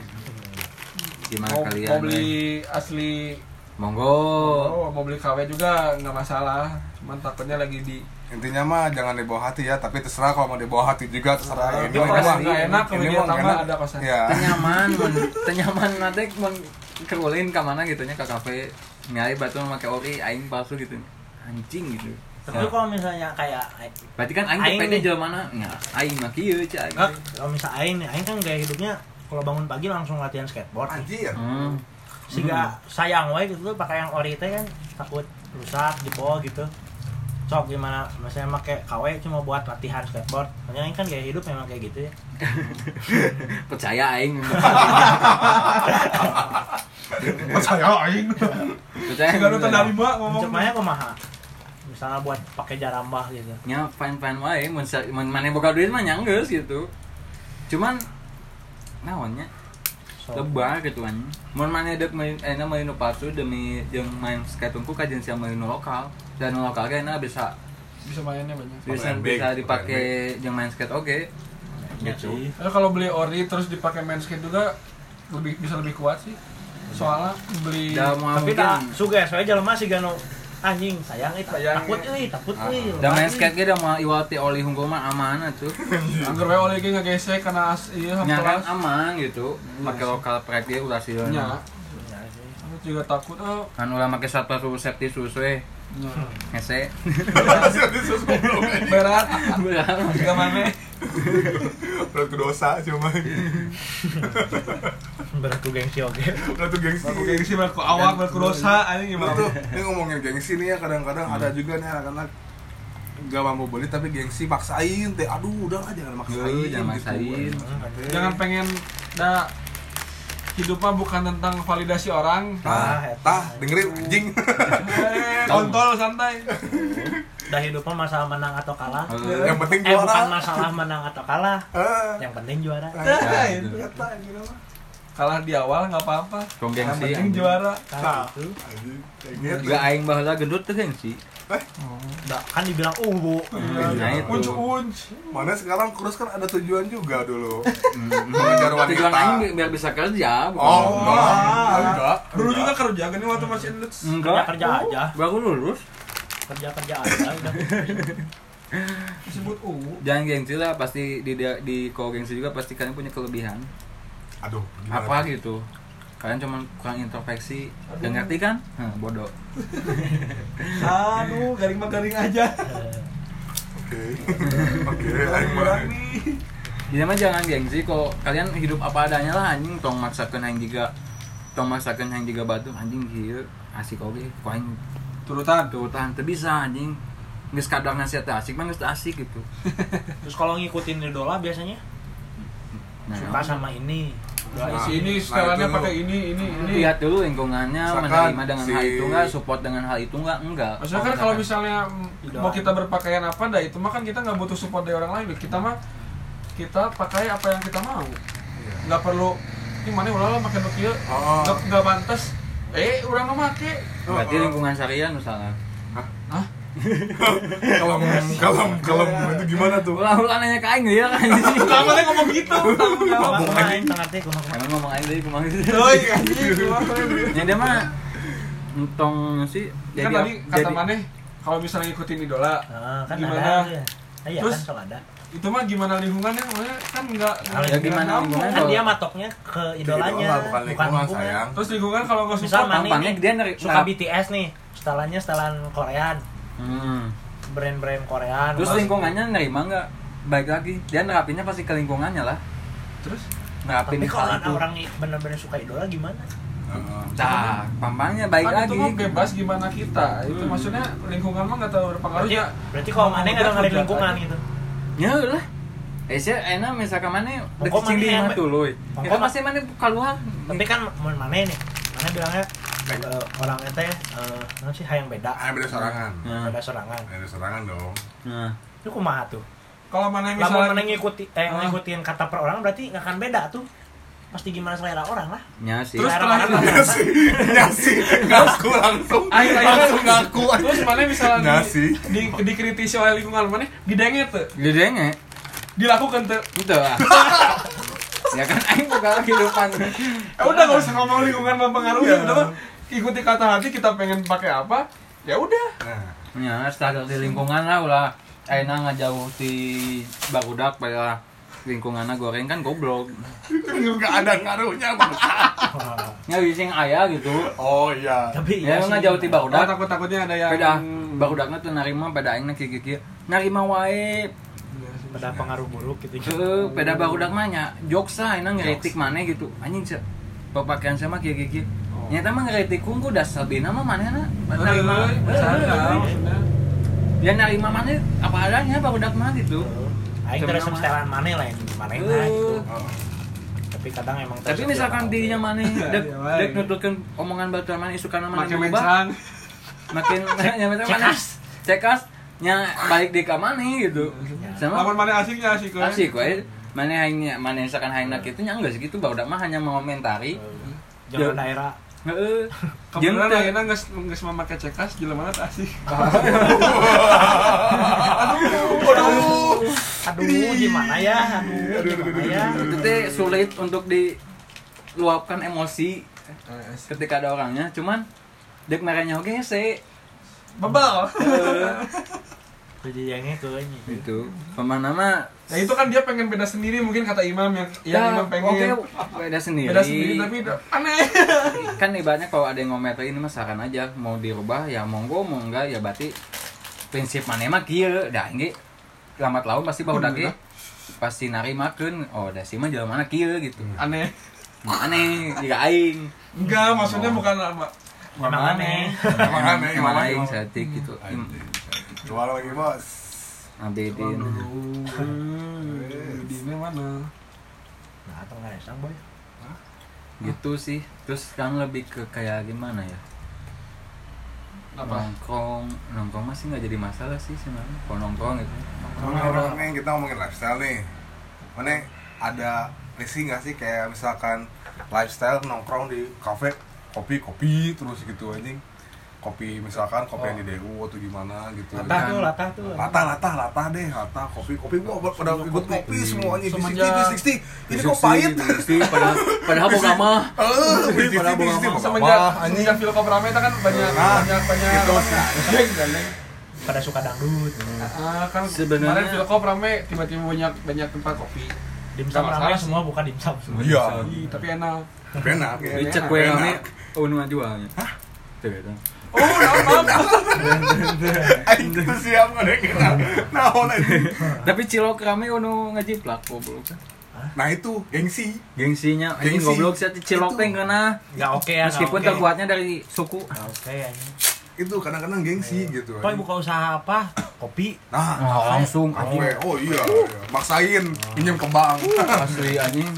Speaker 1: gimana
Speaker 4: mau,
Speaker 1: kalian
Speaker 4: mau beli asli
Speaker 1: monggo.
Speaker 4: Oh, mau beli KW juga nggak masalah. Cuman takutnya lagi di
Speaker 2: intinya mah jangan dibawa hati ya tapi terserah kalau mau dibawa hati juga terserah.
Speaker 4: Tapi
Speaker 2: ini mah
Speaker 4: nggak enak, kalau
Speaker 2: ini
Speaker 4: dia
Speaker 2: mah
Speaker 4: tambah
Speaker 2: enak.
Speaker 4: ada kosan.
Speaker 2: ya
Speaker 1: tenyaman mun tenyaman nanti mun kerulin ke mana gitu nya ke kafe. Nyari batu make ori aing palsu gitu. Anjing gitu.
Speaker 3: Tapi kalau misalnya kayak
Speaker 1: berarti kan aing
Speaker 3: Aing
Speaker 1: pede
Speaker 3: nih.
Speaker 1: jual mana? Ya aing mah kieu cah.
Speaker 3: Nggak, kalau misalnya Aing Aing kan gaya hidupnya kalau bangun pagi langsung latihan skateboard.
Speaker 2: anjir
Speaker 1: hmm.
Speaker 3: Sehingga sayang wae gitu pakai yang ori teh kan takut rusak di bawah gitu. Cok gimana misalnya pakai KW cuma buat latihan skateboard. Soalnya Aing kan gaya hidup memang kayak gitu ya.
Speaker 1: percaya aing
Speaker 2: percaya aing
Speaker 1: percaya
Speaker 4: nonton dari mbak ngomong
Speaker 3: Cumanya kumaha? Misalnya buat pakai jarambah gitu.
Speaker 1: nya fine fine wae mun maneh boga duit mah nyanggeus gitu cuman naonnya?
Speaker 3: So,
Speaker 1: lebar gitu kan. Mun maneh dek main enak main nu palsu demi jeung main skate unggul kajian sia main lokal. Dan lokal ge enak bisa
Speaker 4: bisa mainnya banyak.
Speaker 1: bisa
Speaker 2: Main
Speaker 1: bisa dipakai jeung main skate oke.
Speaker 3: Ya
Speaker 1: gitu.
Speaker 3: sih.
Speaker 4: Tapi kalau beli ori terus dipakai main skate juga lebih bisa lebih kuat sih. Soalnya beli
Speaker 1: da mau
Speaker 3: Tapi tak suges we jelema sih gano anjing sayang itu
Speaker 4: Sayang,
Speaker 3: takut euy takut
Speaker 1: Ah,
Speaker 3: euy.
Speaker 1: da main skate ge da mau iwati oli hunggul mah aman atuh.
Speaker 4: Anggur we oleh ge ngegesek karena as iya
Speaker 1: nya kan
Speaker 4: hampelas
Speaker 1: aman gitu. Pakai lokal pride ge ulah sih
Speaker 4: nya.
Speaker 3: Ya sih.
Speaker 4: aku juga takut oh.
Speaker 1: Kan ulah make satu safety shoes we
Speaker 4: nya.
Speaker 1: Ngese.
Speaker 4: Berat. Tiga mana
Speaker 2: berat ke dosa cuma.
Speaker 3: Berat tuh gengsi oke.
Speaker 2: berat tuh gengsi.
Speaker 4: Aku gengsi berat ku awak berat ku dosa anjing
Speaker 2: Betul
Speaker 4: gimana?
Speaker 2: tuh, ini ngomongin gengsi nih ya kadang-kadang ada juga nih anak-anak gak mau beli tapi gengsi maksain teh aduh udah lah jangan maksain
Speaker 1: Yuh, jangan
Speaker 2: gitu.
Speaker 1: maksain.
Speaker 4: jangan pengen dah hidup mah bukan tentang validasi orang.
Speaker 2: Tah tah dengerin anjing.
Speaker 4: Eh kontol santai.
Speaker 3: Dah hidup mah masalah menang atau kalah.
Speaker 2: yang penting
Speaker 3: Eh bukan
Speaker 2: juara
Speaker 3: masalah menang atau kalah.
Speaker 2: Eh,
Speaker 3: Yang penting juara.
Speaker 4: Kata gitu. Mah. kalah di awal nggak apa-apa. Yang
Speaker 1: gengsi,
Speaker 4: penting juara.
Speaker 3: Nah, itu.
Speaker 2: kayak gitu.
Speaker 1: juga aing baheula gendut teh gengsi
Speaker 3: Dah, kan dibilang uh bu.
Speaker 1: Nah, itu.
Speaker 4: uncu unc
Speaker 2: mana sekarang kurus kan ada tujuan juga dulu. Mengejar wanita.
Speaker 1: tujuan aing bi- biar bisa kerja
Speaker 2: oh
Speaker 1: bukan-
Speaker 2: enggak. enggak.
Speaker 4: Dulu juga kerja kan waktu masih endut
Speaker 1: enggak.
Speaker 3: Kerja aja.
Speaker 1: baru lulus.
Speaker 3: Kerja kerja aja udah.
Speaker 4: disebut u
Speaker 1: jangan gengsi lah pasti di di, di kalau gengsi juga pasti kalian punya kelebihan.
Speaker 2: Aduh
Speaker 1: apa gitu kalian cuma kurang introspeksi gak ngerti kan? Hah, bodoh.
Speaker 4: Aduh garing mah garing aja.
Speaker 2: Oke oke
Speaker 1: Jadi mah jangan gengsi kok. Kalian hidup apa adanya lah anjing. Tong maksakeun aing juga tong maksakeun aing juga batu anjing kieu asik oge. Ku aing
Speaker 4: turutan?
Speaker 1: Turutan teu bisa anjing. Geus kadar nasihat teh asik mah geus teu asik gitu.
Speaker 3: Terus kalau ngikutin idola biasanya?
Speaker 1: Nah
Speaker 3: suka sama ini.
Speaker 2: Nah,
Speaker 4: Nah, si ini
Speaker 2: nah,
Speaker 4: setelannya
Speaker 2: itu
Speaker 4: pakai ini ini ini
Speaker 1: lihat dulu lingkungannya
Speaker 2: Misalkan
Speaker 1: menerima dengan
Speaker 2: si-
Speaker 1: hal itu enggak support dengan hal itu enggak enggak
Speaker 4: Maksudnya kan kalau misalnya
Speaker 3: Idola.
Speaker 4: mau kita berpakaian apa, dah itu mah kan kita nggak butuh support dari orang lain. Kita mah kita pakai apa yang kita mau. Nggak perlu ini mana ulah lah makan kieu.
Speaker 2: Oh.
Speaker 4: Nggak pantas. Eh, orang mah make.
Speaker 1: berarti lingkungan syariah misalnya
Speaker 4: Hah?
Speaker 2: kalau kalau kalau itu gimana tuh
Speaker 1: ulah ulah nanya ke aing ya kan
Speaker 4: Nggak boleh ngomong gitu.
Speaker 3: Kumaha aing teh kumaha
Speaker 1: emang ngomong aing kumaha
Speaker 4: Euy, anjing, gimana ini?
Speaker 1: yang dia mah entong sih
Speaker 4: Kan tadi kata mana kalau misalnya ngikutin idola,
Speaker 3: Nah, kan
Speaker 4: Gimana?
Speaker 3: ada. ya. Ah, Iya
Speaker 4: Terus?
Speaker 3: kan kalau ada.
Speaker 4: itu mah gimana lingkungannya? Kan nggak
Speaker 3: Ya,
Speaker 1: gimana lingkungan?
Speaker 3: Kan dia matoknya ke idolanya,
Speaker 2: idola, bukan lingkungan, sayang.
Speaker 4: Terus lingkungan kalau nggak
Speaker 3: mana
Speaker 1: tampangnya dia
Speaker 3: suka
Speaker 1: nah.
Speaker 3: BTS nih, setelannya setelan Korean,
Speaker 1: hmm.
Speaker 3: brand-brand Korean.
Speaker 1: terus lingkungannya nerima nggak baik lagi dia nerapinnya pasti ke lingkungannya lah
Speaker 4: terus
Speaker 1: nerapin
Speaker 3: Tapi kalau
Speaker 1: itu
Speaker 3: orang benar-benar suka idola gimana?
Speaker 1: Nah, pampangnya baik
Speaker 4: kan
Speaker 1: lagi.
Speaker 4: itu mah bebas gimana kita itu
Speaker 1: Hmm.
Speaker 4: maksudnya lingkungan mah nggak terlalu berpengaruh
Speaker 3: Berarti,
Speaker 4: ya
Speaker 3: berarti kalau mana nggak ada
Speaker 4: Hujat
Speaker 3: lingkungan
Speaker 4: aja.
Speaker 3: gitu.
Speaker 1: Ya lah. Eh sih, enak misalkan mana
Speaker 3: Pokok
Speaker 1: dek cing di
Speaker 3: be-
Speaker 1: tuh loy.
Speaker 3: Pokok
Speaker 1: Kita
Speaker 3: mah-
Speaker 1: masih mana keluar.
Speaker 3: tapi kan mana nih mana bilangnya eh, orang ya eh, naon sih hayang beda
Speaker 2: Ah, beda serangan.
Speaker 1: Nah,
Speaker 3: beda serangan
Speaker 2: Beda serangan dong.
Speaker 1: nah.
Speaker 3: itu kumaha tuh
Speaker 4: Kalau mana
Speaker 3: Lamun
Speaker 4: misalnya
Speaker 3: mana ngikuti eh
Speaker 4: Ah.
Speaker 3: ngikutin kata per orang berarti nggak akan beda tuh pasti gimana selera orang lah
Speaker 1: Nya sih.
Speaker 4: Terus
Speaker 3: Selera
Speaker 4: terakhir-
Speaker 2: Iya sih, iya sih, ngaku langsung,
Speaker 4: Akhir-akhir-
Speaker 2: langsung ngaku.
Speaker 4: terus mana misalnya
Speaker 2: Nggak
Speaker 4: di, di, dikritisi oleh lingkungan mana didenget tuh
Speaker 1: Gedenya.
Speaker 4: dilakukan tuh
Speaker 1: Itu ah. ya kan aing buka kehidupan.
Speaker 4: ya udah gak usah ngomong lingkungan mempengaruhi
Speaker 2: Iya.
Speaker 4: udah mah ikuti kata hati kita pengen pakai apa ya udah
Speaker 2: Nah,
Speaker 1: Ya, standar di lingkungan lah ulah ayeuna ngajauh ti barudak pada lingkunganna goreng kan goblok.
Speaker 2: nggak ada ngaruhnya.
Speaker 1: Nya bising aya gitu.
Speaker 2: Oh iya.
Speaker 3: tapi
Speaker 1: Ya
Speaker 3: iya sih.
Speaker 1: ngajauh ti
Speaker 4: oh,
Speaker 1: barudak.
Speaker 4: takut takutnya ada yang
Speaker 1: Beda barudakna tuh narima pada aingna kieu kieu. Narima wae.
Speaker 3: pada pengaruh buruk gitu
Speaker 1: Heeh, beda barudak mah nya jokes lah ayeuna ngeritik maneh gitu. Anjing se pemakaian sama kieu.
Speaker 4: Oh.
Speaker 1: Nyata mah ngeritik kungku das sabina mah manehna
Speaker 4: Eh,
Speaker 1: narima. Ya narima maneh apa adanya barudak mah gitu.
Speaker 3: Aing terus setelan mana lah yang mana
Speaker 1: Heeh.
Speaker 3: gitu
Speaker 2: Oh.
Speaker 3: tapi kadang emang
Speaker 1: Tapi misalkan
Speaker 3: dia
Speaker 1: dirinya maneh dek
Speaker 4: Ya,
Speaker 1: dek nututkeun omongan baturan maneh isukan maneh
Speaker 4: Make
Speaker 1: berubah,
Speaker 4: mencang
Speaker 1: makin nya mana
Speaker 3: Cekas.
Speaker 1: cekas nya balik di ka maneh gitu. Sama
Speaker 4: lamun mana asiknya asik we.
Speaker 1: asik we. Maneh aingnya maneh misalkan haingna kitu nya enggak segitu barudak mah hanya mengomentari.
Speaker 3: jangan daerah
Speaker 1: Heeh. Teu-
Speaker 4: ayeuna geus geus memakai cekas jelema teh asik.
Speaker 2: Aduh.
Speaker 3: aduh gimana ya? Aduh gimana ya
Speaker 1: itu teh sulit untuk diluapkan emosi ketika ada orangnya cuman dek merenya oke sih
Speaker 4: bebal
Speaker 3: Perjanjiannya ke ini.
Speaker 1: Itu. Pemana mah
Speaker 4: nah itu kan dia pengen beda sendiri mungkin kata imam yang
Speaker 1: ya
Speaker 4: yang imam pengen.
Speaker 1: oke beda sendiri.
Speaker 4: Beda sendiri tapi aneh.
Speaker 1: Kan ibaratnya kalau ada yang ngometer ini mah saran aja. Mau dirubah ya monggo mau enggak ya berarti prinsip mana mah kieu. Dah ini lambat laun pasti baru dake. Pasti narimakeun. Oh da sih mah jalan mana kieu gitu.
Speaker 4: Aneh.
Speaker 1: Aneh jika aing.
Speaker 4: Enggak maksudnya bukan apa
Speaker 3: emang aneh.
Speaker 2: Emang aneh, emang aneh.
Speaker 1: aing satik gitu
Speaker 2: Jual lagi bos.
Speaker 1: Abidin
Speaker 4: di ini mana?
Speaker 3: Nah atau nggak resang boy
Speaker 1: gitu sih. Terus kan lebih ke kayak gimana ya?
Speaker 4: Apa?
Speaker 1: Nongkrong. Nongkrong masih nggak jadi masalah sih sebenarnya. Kalau nongkrong gitu.
Speaker 2: Orang nih kita ngomongin lifestyle nih. Mana ada risih nggak sih? Kayak misalkan lifestyle nongkrong di kafe kopi kopi terus gitu anjing. Kopi misalkan kopi yang di DU atau gimana gitu.
Speaker 3: latah tuh latah tuh.
Speaker 2: Latah, latah, latah deh, latah, kopi, kopi, gua pada ikut kopi. semuanya di sini, di sini, ini kok pahit.
Speaker 1: padahal padahal mah.
Speaker 2: Eh, di sini,
Speaker 1: Pada
Speaker 2: di
Speaker 1: mah.
Speaker 4: semenjak semenjak Philcop rame itu kan banyak
Speaker 2: Nah,
Speaker 4: banyak banyak
Speaker 2: gitu
Speaker 4: apa,
Speaker 2: sih.
Speaker 4: geng, gandeng.
Speaker 3: pada suka dangdut.
Speaker 4: Ah, kan
Speaker 1: Sebenarnya-
Speaker 4: kemarin Philcop rame tiba-tiba banyak banyak tempat kopi.
Speaker 3: Dimsum
Speaker 4: Nggak
Speaker 3: rame semua bukan dimsum semua.
Speaker 2: Iya,
Speaker 4: tapi enak.
Speaker 2: Enak. Ya.
Speaker 1: dicek
Speaker 4: enak,
Speaker 1: kue
Speaker 2: enak.
Speaker 1: kami unu jualnya. Hah? Tuh gitu
Speaker 4: oh maaf maaf
Speaker 2: Aing tuh siap ngadengin. Naon anjing.
Speaker 1: tapi cilok rame unu ngejiplak goblok
Speaker 2: Nah itu gengsi.
Speaker 1: gengsinya anjing
Speaker 2: Gengsi.
Speaker 1: goblok sih cilok teh kena
Speaker 3: nggak oke ya
Speaker 1: meskipun
Speaker 3: oke.
Speaker 1: terbuatnya dari suku
Speaker 3: Nggak oke ya ini
Speaker 2: Itu kadang-kadang gengsi gitu.
Speaker 3: Boy
Speaker 2: anjing.
Speaker 3: buka usaha apa kopi
Speaker 2: Nah,
Speaker 1: oh, langsung anjing
Speaker 2: Oh iya, iya. maksain pinjam ke bank.
Speaker 1: asli anjing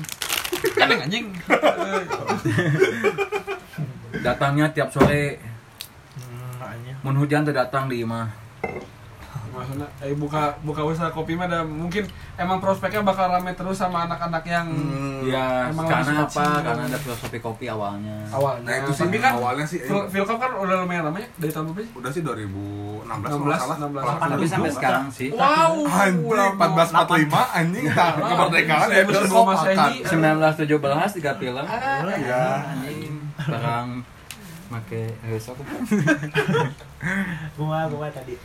Speaker 4: kan anjing
Speaker 1: datangnya tiap sore mun hujan tuh datang di imah
Speaker 4: maksudnya eh buka buka usaha kopi mah ada mungkin emang prospeknya bakal rame terus sama anak-anak yang
Speaker 2: Hmm.
Speaker 1: ya
Speaker 4: Emang
Speaker 1: karena apa
Speaker 4: kecil.
Speaker 1: karena ada filosofi kopi awalnya
Speaker 4: awalnya
Speaker 2: Nah, itu sih
Speaker 4: tapi kan
Speaker 2: awalnya sih, eh.
Speaker 4: Philcop kan udah lumayan lama ya dari tahun berapa sih
Speaker 2: Udah sih 2016 kalau
Speaker 4: 16,
Speaker 2: nggak salah.
Speaker 4: 16.
Speaker 2: Kalau
Speaker 1: tapi sampai sekarang sih
Speaker 4: wow
Speaker 2: Anjing 1445 anjing tak kemerdekaan ya akan.
Speaker 1: 1917 tiga film
Speaker 2: Iya.
Speaker 1: anjing barang make besok
Speaker 3: gua gua tadi.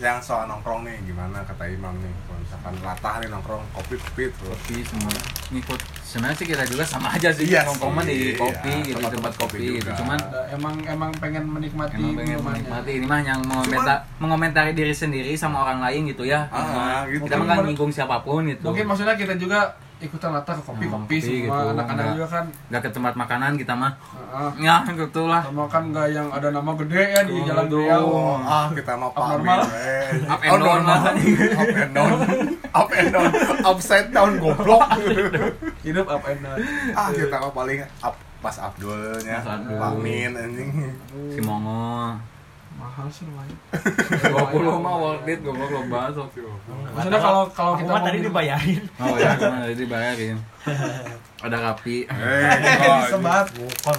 Speaker 2: Yang soal nongkrong nih gimana? Kata Imam nih kalau misalkan latah nih nongkrong kopi kopi terus.
Speaker 1: Kopi semua ngikut. Sebenarnya sih kita juga sama aja sih
Speaker 2: Iya
Speaker 1: nongkrong mah di kopi
Speaker 2: iya,
Speaker 1: gitu
Speaker 2: tempat-tempat
Speaker 1: tempat
Speaker 2: kopi
Speaker 1: kopi gitu. cuman
Speaker 4: emang emang pengen menikmati
Speaker 1: emang pengen menikmati. Ini mah yang mengomentar mengomentari diri sendiri sama orang lain gitu ya.
Speaker 2: Ah, gitu.
Speaker 1: kita mah nggak nyinggung siapa pun gitu.
Speaker 4: Mungkin maksudnya kita juga ikutan kopi
Speaker 1: Hmm,
Speaker 4: kopi
Speaker 1: kopi
Speaker 4: semua
Speaker 1: gitu,
Speaker 4: anak-anak juga kan
Speaker 1: nggak ke tempat makanan kita mah
Speaker 4: Heeh.
Speaker 1: ya gitulah
Speaker 4: sama kan nggak yang ada nama gede ya di
Speaker 1: Oh,
Speaker 4: jalan. Riau
Speaker 2: Oh, ah kita mah eh.
Speaker 1: Up and
Speaker 2: Oh,
Speaker 1: down
Speaker 2: normal.
Speaker 1: lah.
Speaker 2: Up and down. Up and down. Upside down goblok.
Speaker 4: hidup up and down
Speaker 2: ah kita mah paling up Mas Abdulnya,
Speaker 1: Mas Abdul.
Speaker 2: Pamin anjing.
Speaker 1: si Mongo
Speaker 4: mahal sih lumayan.
Speaker 1: 20 mah worth it goblok lo bahas
Speaker 4: maksudnya kalau kalau kita
Speaker 3: mah
Speaker 4: mau
Speaker 3: tadi dibayarin.
Speaker 1: oh ya tadi dibayarin. Ada kapi
Speaker 2: Eh,
Speaker 4: disebat
Speaker 3: Bukan,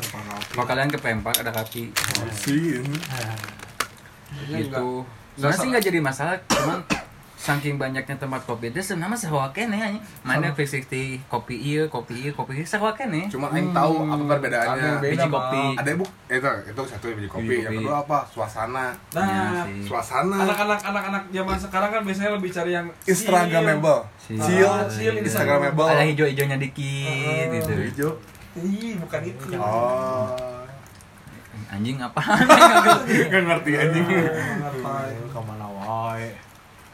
Speaker 1: kalau kalian ke pempak ada kapi
Speaker 2: sih.
Speaker 4: Iya, enggak.
Speaker 1: gitu sebenarnya sih nggak jadi masalah cuman saking banyaknya tempat kopi itu sebenarnya sewa kene aja mana V60 kopi iya kopi iya kopi iya sewa kene
Speaker 2: Cuma aing tahu apa
Speaker 4: Ada
Speaker 2: perbedaannya.
Speaker 4: yang beda,
Speaker 1: Biji kopi.
Speaker 2: Ada bu, itu itu satu biji kopi.
Speaker 1: Biji
Speaker 2: Yang
Speaker 1: kopi.
Speaker 2: kedua apa? Suasana.
Speaker 4: nah
Speaker 1: sih.
Speaker 2: Suasana.
Speaker 4: anak-anak anak-anak zaman sekarang kan biasanya lebih cari yang
Speaker 2: Instagramable.
Speaker 1: Si-
Speaker 2: Chill.
Speaker 4: Ah, chill,
Speaker 2: Instagramable.
Speaker 1: ada hijau-hijaunya dikit
Speaker 4: Oh.
Speaker 1: gitu
Speaker 2: Hijau.
Speaker 4: Ih, bukan itu.
Speaker 2: Oh.
Speaker 1: anjing apa
Speaker 2: Gak ngerti anjing.
Speaker 4: Ngapain?
Speaker 3: Ke mana wae.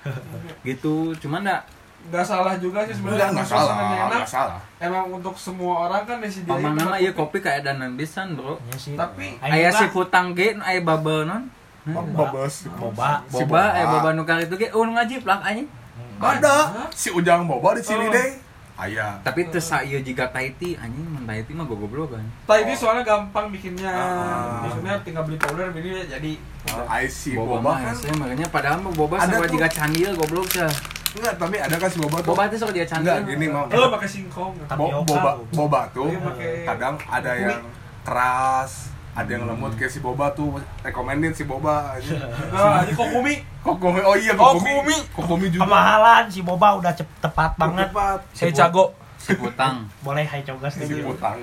Speaker 1: gitu cuman enggak
Speaker 4: Nggak salah juga sih sebenarnya. suasananya
Speaker 2: salah,
Speaker 4: enak,
Speaker 2: enggak salah.
Speaker 4: Emang untuk semua orang kan disediain.
Speaker 1: Paman nama iya kopi kayak danan pisan bro
Speaker 3: Ya sih.
Speaker 4: Tapi
Speaker 3: Aing
Speaker 1: aya
Speaker 3: juga
Speaker 1: si putang ge aya bubble non
Speaker 2: Bobos.
Speaker 3: boba.
Speaker 2: Si
Speaker 1: boba aya
Speaker 2: Boba.
Speaker 1: boba nukar itu ge un ngaji plak anjing
Speaker 2: Ada. Si Ujang Boba di sini
Speaker 4: Oh.
Speaker 2: deh. Aya.
Speaker 1: tapi teu ieu jiga Tahiti anjing mun Tahiti mah gogoblok kan
Speaker 4: Tapi ini soalnya gampang bikinnya.
Speaker 2: Ah.
Speaker 4: Maksudnya tinggal beli powder ini jadi
Speaker 2: I see
Speaker 1: boba
Speaker 2: Boba
Speaker 1: mah
Speaker 2: kan.
Speaker 1: hese makanya padahal mah boba
Speaker 2: Ada
Speaker 1: sama
Speaker 2: tuh.
Speaker 1: jiga candil goblok dah
Speaker 2: Enggak, tapi ada kan si Boba tuh.
Speaker 1: boba teh sok dia candil
Speaker 2: Enggak, gini mau.
Speaker 4: Oh, pakai singkong.
Speaker 2: Bo- boba boba tuh
Speaker 4: Iya,
Speaker 2: kadang ada yang keras ada yang lembut kayak si boba tuh rekomenin si boba aja
Speaker 4: Nah, ini kokumi.
Speaker 2: kokomi oh iya
Speaker 4: Kokumi.
Speaker 2: kokomi kokomi juga
Speaker 3: Kemahalan si boba udah cep- tepat banget.
Speaker 2: Tepat.
Speaker 4: Saya jago.
Speaker 1: si putang
Speaker 3: Boleh hai cogas
Speaker 2: si
Speaker 3: dulu.
Speaker 2: putang